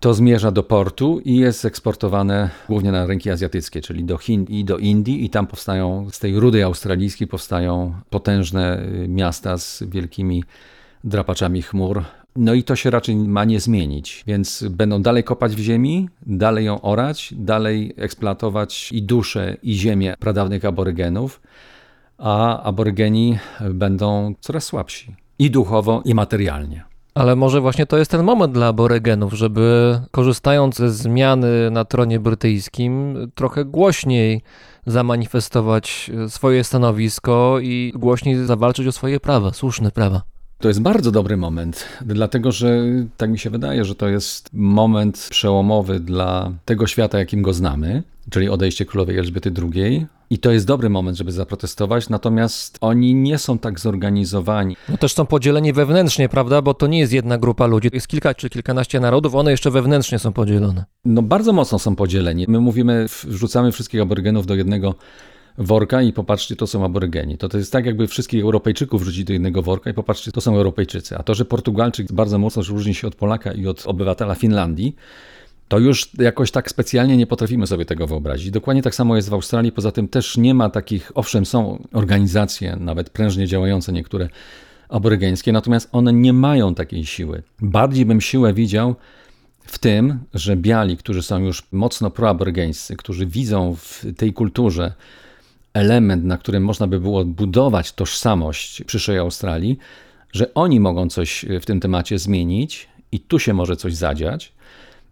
To zmierza do portu i jest eksportowane głównie na rynki azjatyckie, czyli do Chin i do Indii, i tam powstają, z tej rudy australijskiej powstają potężne y, miasta z wielkimi drapaczami chmur. No i to się raczej ma nie zmienić, więc będą dalej kopać w ziemi, dalej ją orać, dalej eksploatować i duszę, i ziemię pradawnych aborygenów, a aborygeni będą coraz słabsi i duchowo, i materialnie.
Ale może właśnie to jest ten moment dla aborygenów, żeby korzystając ze zmiany na tronie brytyjskim, trochę głośniej zamanifestować swoje stanowisko i głośniej zawalczyć o swoje prawa, słuszne prawa.
To jest bardzo dobry moment, dlatego że tak mi się wydaje, że to jest moment przełomowy dla tego świata, jakim go znamy, czyli odejście królowej Elżbiety II. I to jest dobry moment, żeby zaprotestować, natomiast oni nie są tak zorganizowani.
No też są podzieleni wewnętrznie, prawda? Bo to nie jest jedna grupa ludzi, jest kilka czy kilkanaście narodów, one jeszcze wewnętrznie są podzielone.
No bardzo mocno są podzieleni. My mówimy, wrzucamy wszystkich aborygenów do jednego worka i popatrzcie, to są aborygeni. To, to jest tak, jakby wszystkich Europejczyków wrzucić do jednego worka i popatrzcie, to są Europejczycy. A to, że Portugalczyk bardzo mocno różni się od Polaka i od obywatela Finlandii, to już jakoś tak specjalnie nie potrafimy sobie tego wyobrazić. Dokładnie tak samo jest w Australii. Poza tym też nie ma takich, owszem, są organizacje, nawet prężnie działające niektóre aborygeńskie, natomiast one nie mają takiej siły. Bardziej bym siłę widział w tym, że biali, którzy są już mocno proaborygeńscy, którzy widzą w tej kulturze element, na którym można by było budować tożsamość przyszłej Australii, że oni mogą coś w tym temacie zmienić i tu się może coś zadziać,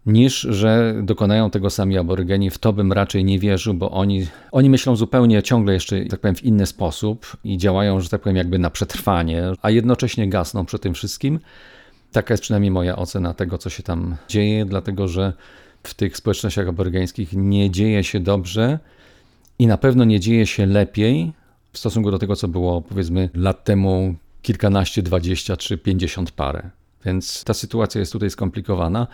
niż że dokonają tego sami aborygeni. W to bym raczej nie wierzył, bo oni, oni myślą zupełnie ciągle jeszcze, tak powiem, w inny sposób i działają, że tak powiem, jakby na przetrwanie, a jednocześnie gasną przy tym wszystkim. Taka jest przynajmniej moja ocena tego, co się tam dzieje, dlatego że w tych społecznościach aborygeńskich nie dzieje się dobrze i na pewno nie dzieje się lepiej w stosunku do tego, co było powiedzmy lat temu kilkanaście, dwadzieścia czy pięćdziesiąt parę. Więc ta sytuacja jest tutaj skomplikowana.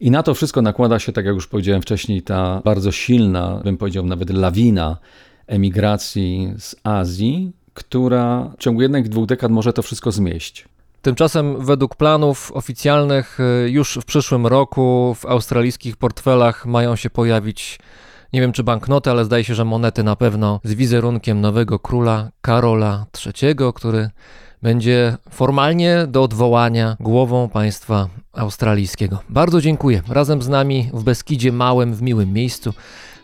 I na to wszystko nakłada się, tak jak już powiedziałem wcześniej, ta bardzo silna, bym powiedział nawet lawina emigracji z Azji, która w ciągu jednej, dwóch dekad może to wszystko zmieść.
Tymczasem według planów oficjalnych y, już w przyszłym roku w australijskich portfelach mają się pojawić nie wiem czy banknoty, ale zdaje się, że monety na pewno z wizerunkiem nowego króla Karola III, który będzie formalnie do odwołania głową państwa australijskiego. Bardzo dziękuję. Razem z nami w Beskidzie Małym, w miłym miejscu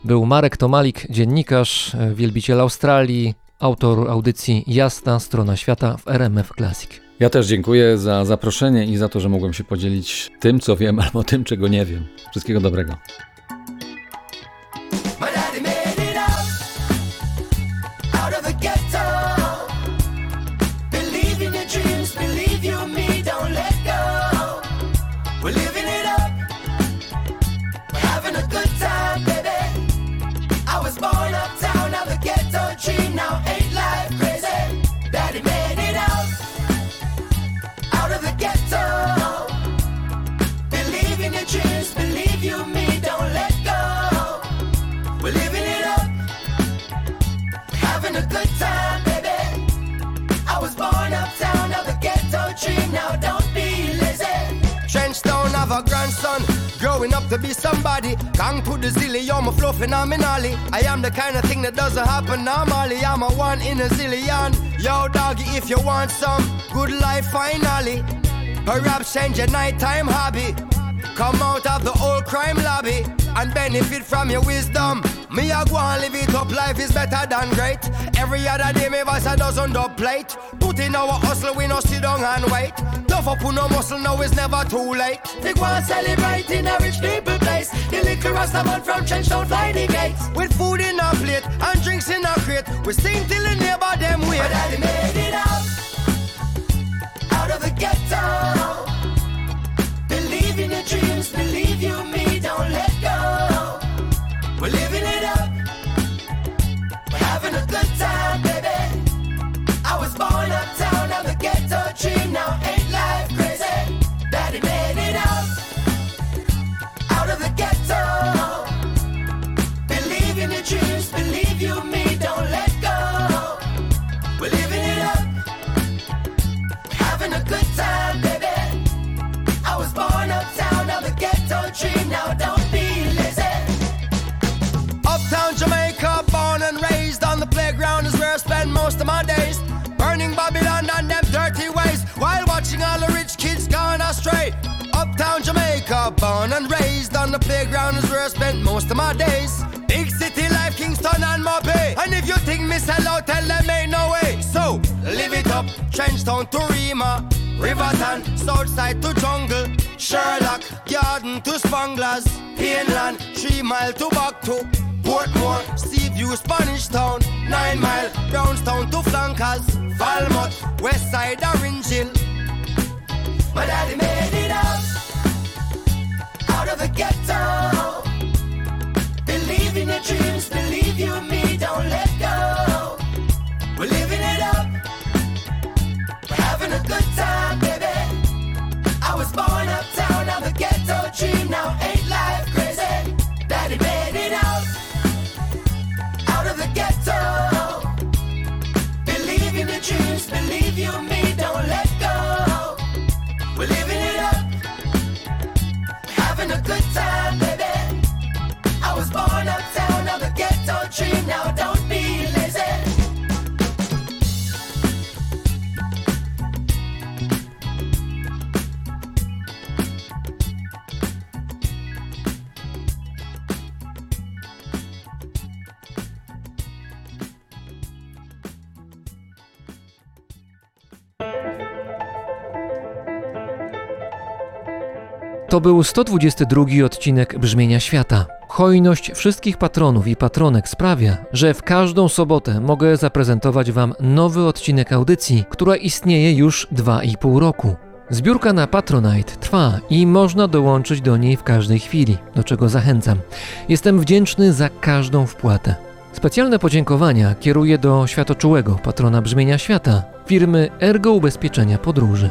był Marek Tomalik, dziennikarz, wielbiciel Australii, autor audycji Jasna Strona Świata w RMF Classic.
Ja też dziękuję za zaproszenie i za to, że mogłem się podzielić tym, co wiem, albo tym, czego nie wiem. Wszystkiego dobrego.
Trenchtown have a grandson, growing up to be somebody. Gang to the zilly, you're my flow phenomenally. I am the kind of thing that doesn't happen normally. I'm a one in a zillion. Yo, doggy, if you want some good life, finally. Perhaps change your nighttime hobby. Come out of the old crime lobby and benefit from your wisdom. Me a go and live it up, life is better than great. Every other day me voice a dozen dub plate. Put in our hustle, we no sit down and wait. Tough up no muscle, now it's never too late. They go and celebrate in a rich people place. The liquor rasta man from Trench don't fly the gates. With food in our plate and drinks in our crate. We sing till the neighbor them wait. My daddy made it out most of my days. Burning Babylon and them dirty ways while watching all the rich kids gone astray. Uptown Jamaica, born and raised on the playground is where I spent most of my days. Big city life, Kingston and Mopey. And if you think me sell out, tell them ain't no way. So, live it up, Trenchtown to Rima, Riverton, Southside to Jungle, Sherlock, Garden to Spanglers, Pineland, Three Mile to Back to Portmore, Seaview, Spanish Town, Nine Mile, Brownstown to Flankers, Falmouth, West Side, Orange Hill. My daddy made it out, out of the ghetto. Believe in your dreams, believe you me, don't let go. We're living it up, we're having a good time, baby. I was born
To był 122 odcinek Brzmienia Świata. Hojność wszystkich patronów i patronek sprawia, że w każdą sobotę mogę zaprezentować Wam nowy odcinek audycji, która istnieje już 2,5 roku.
Zbiórka na Patronite trwa i można dołączyć do niej w każdej chwili, do czego zachęcam. Jestem wdzięczny za każdą wpłatę. Specjalne podziękowania kieruję do światoczułego patrona brzmienia świata, firmy Ergo Ubezpieczenia Podróży.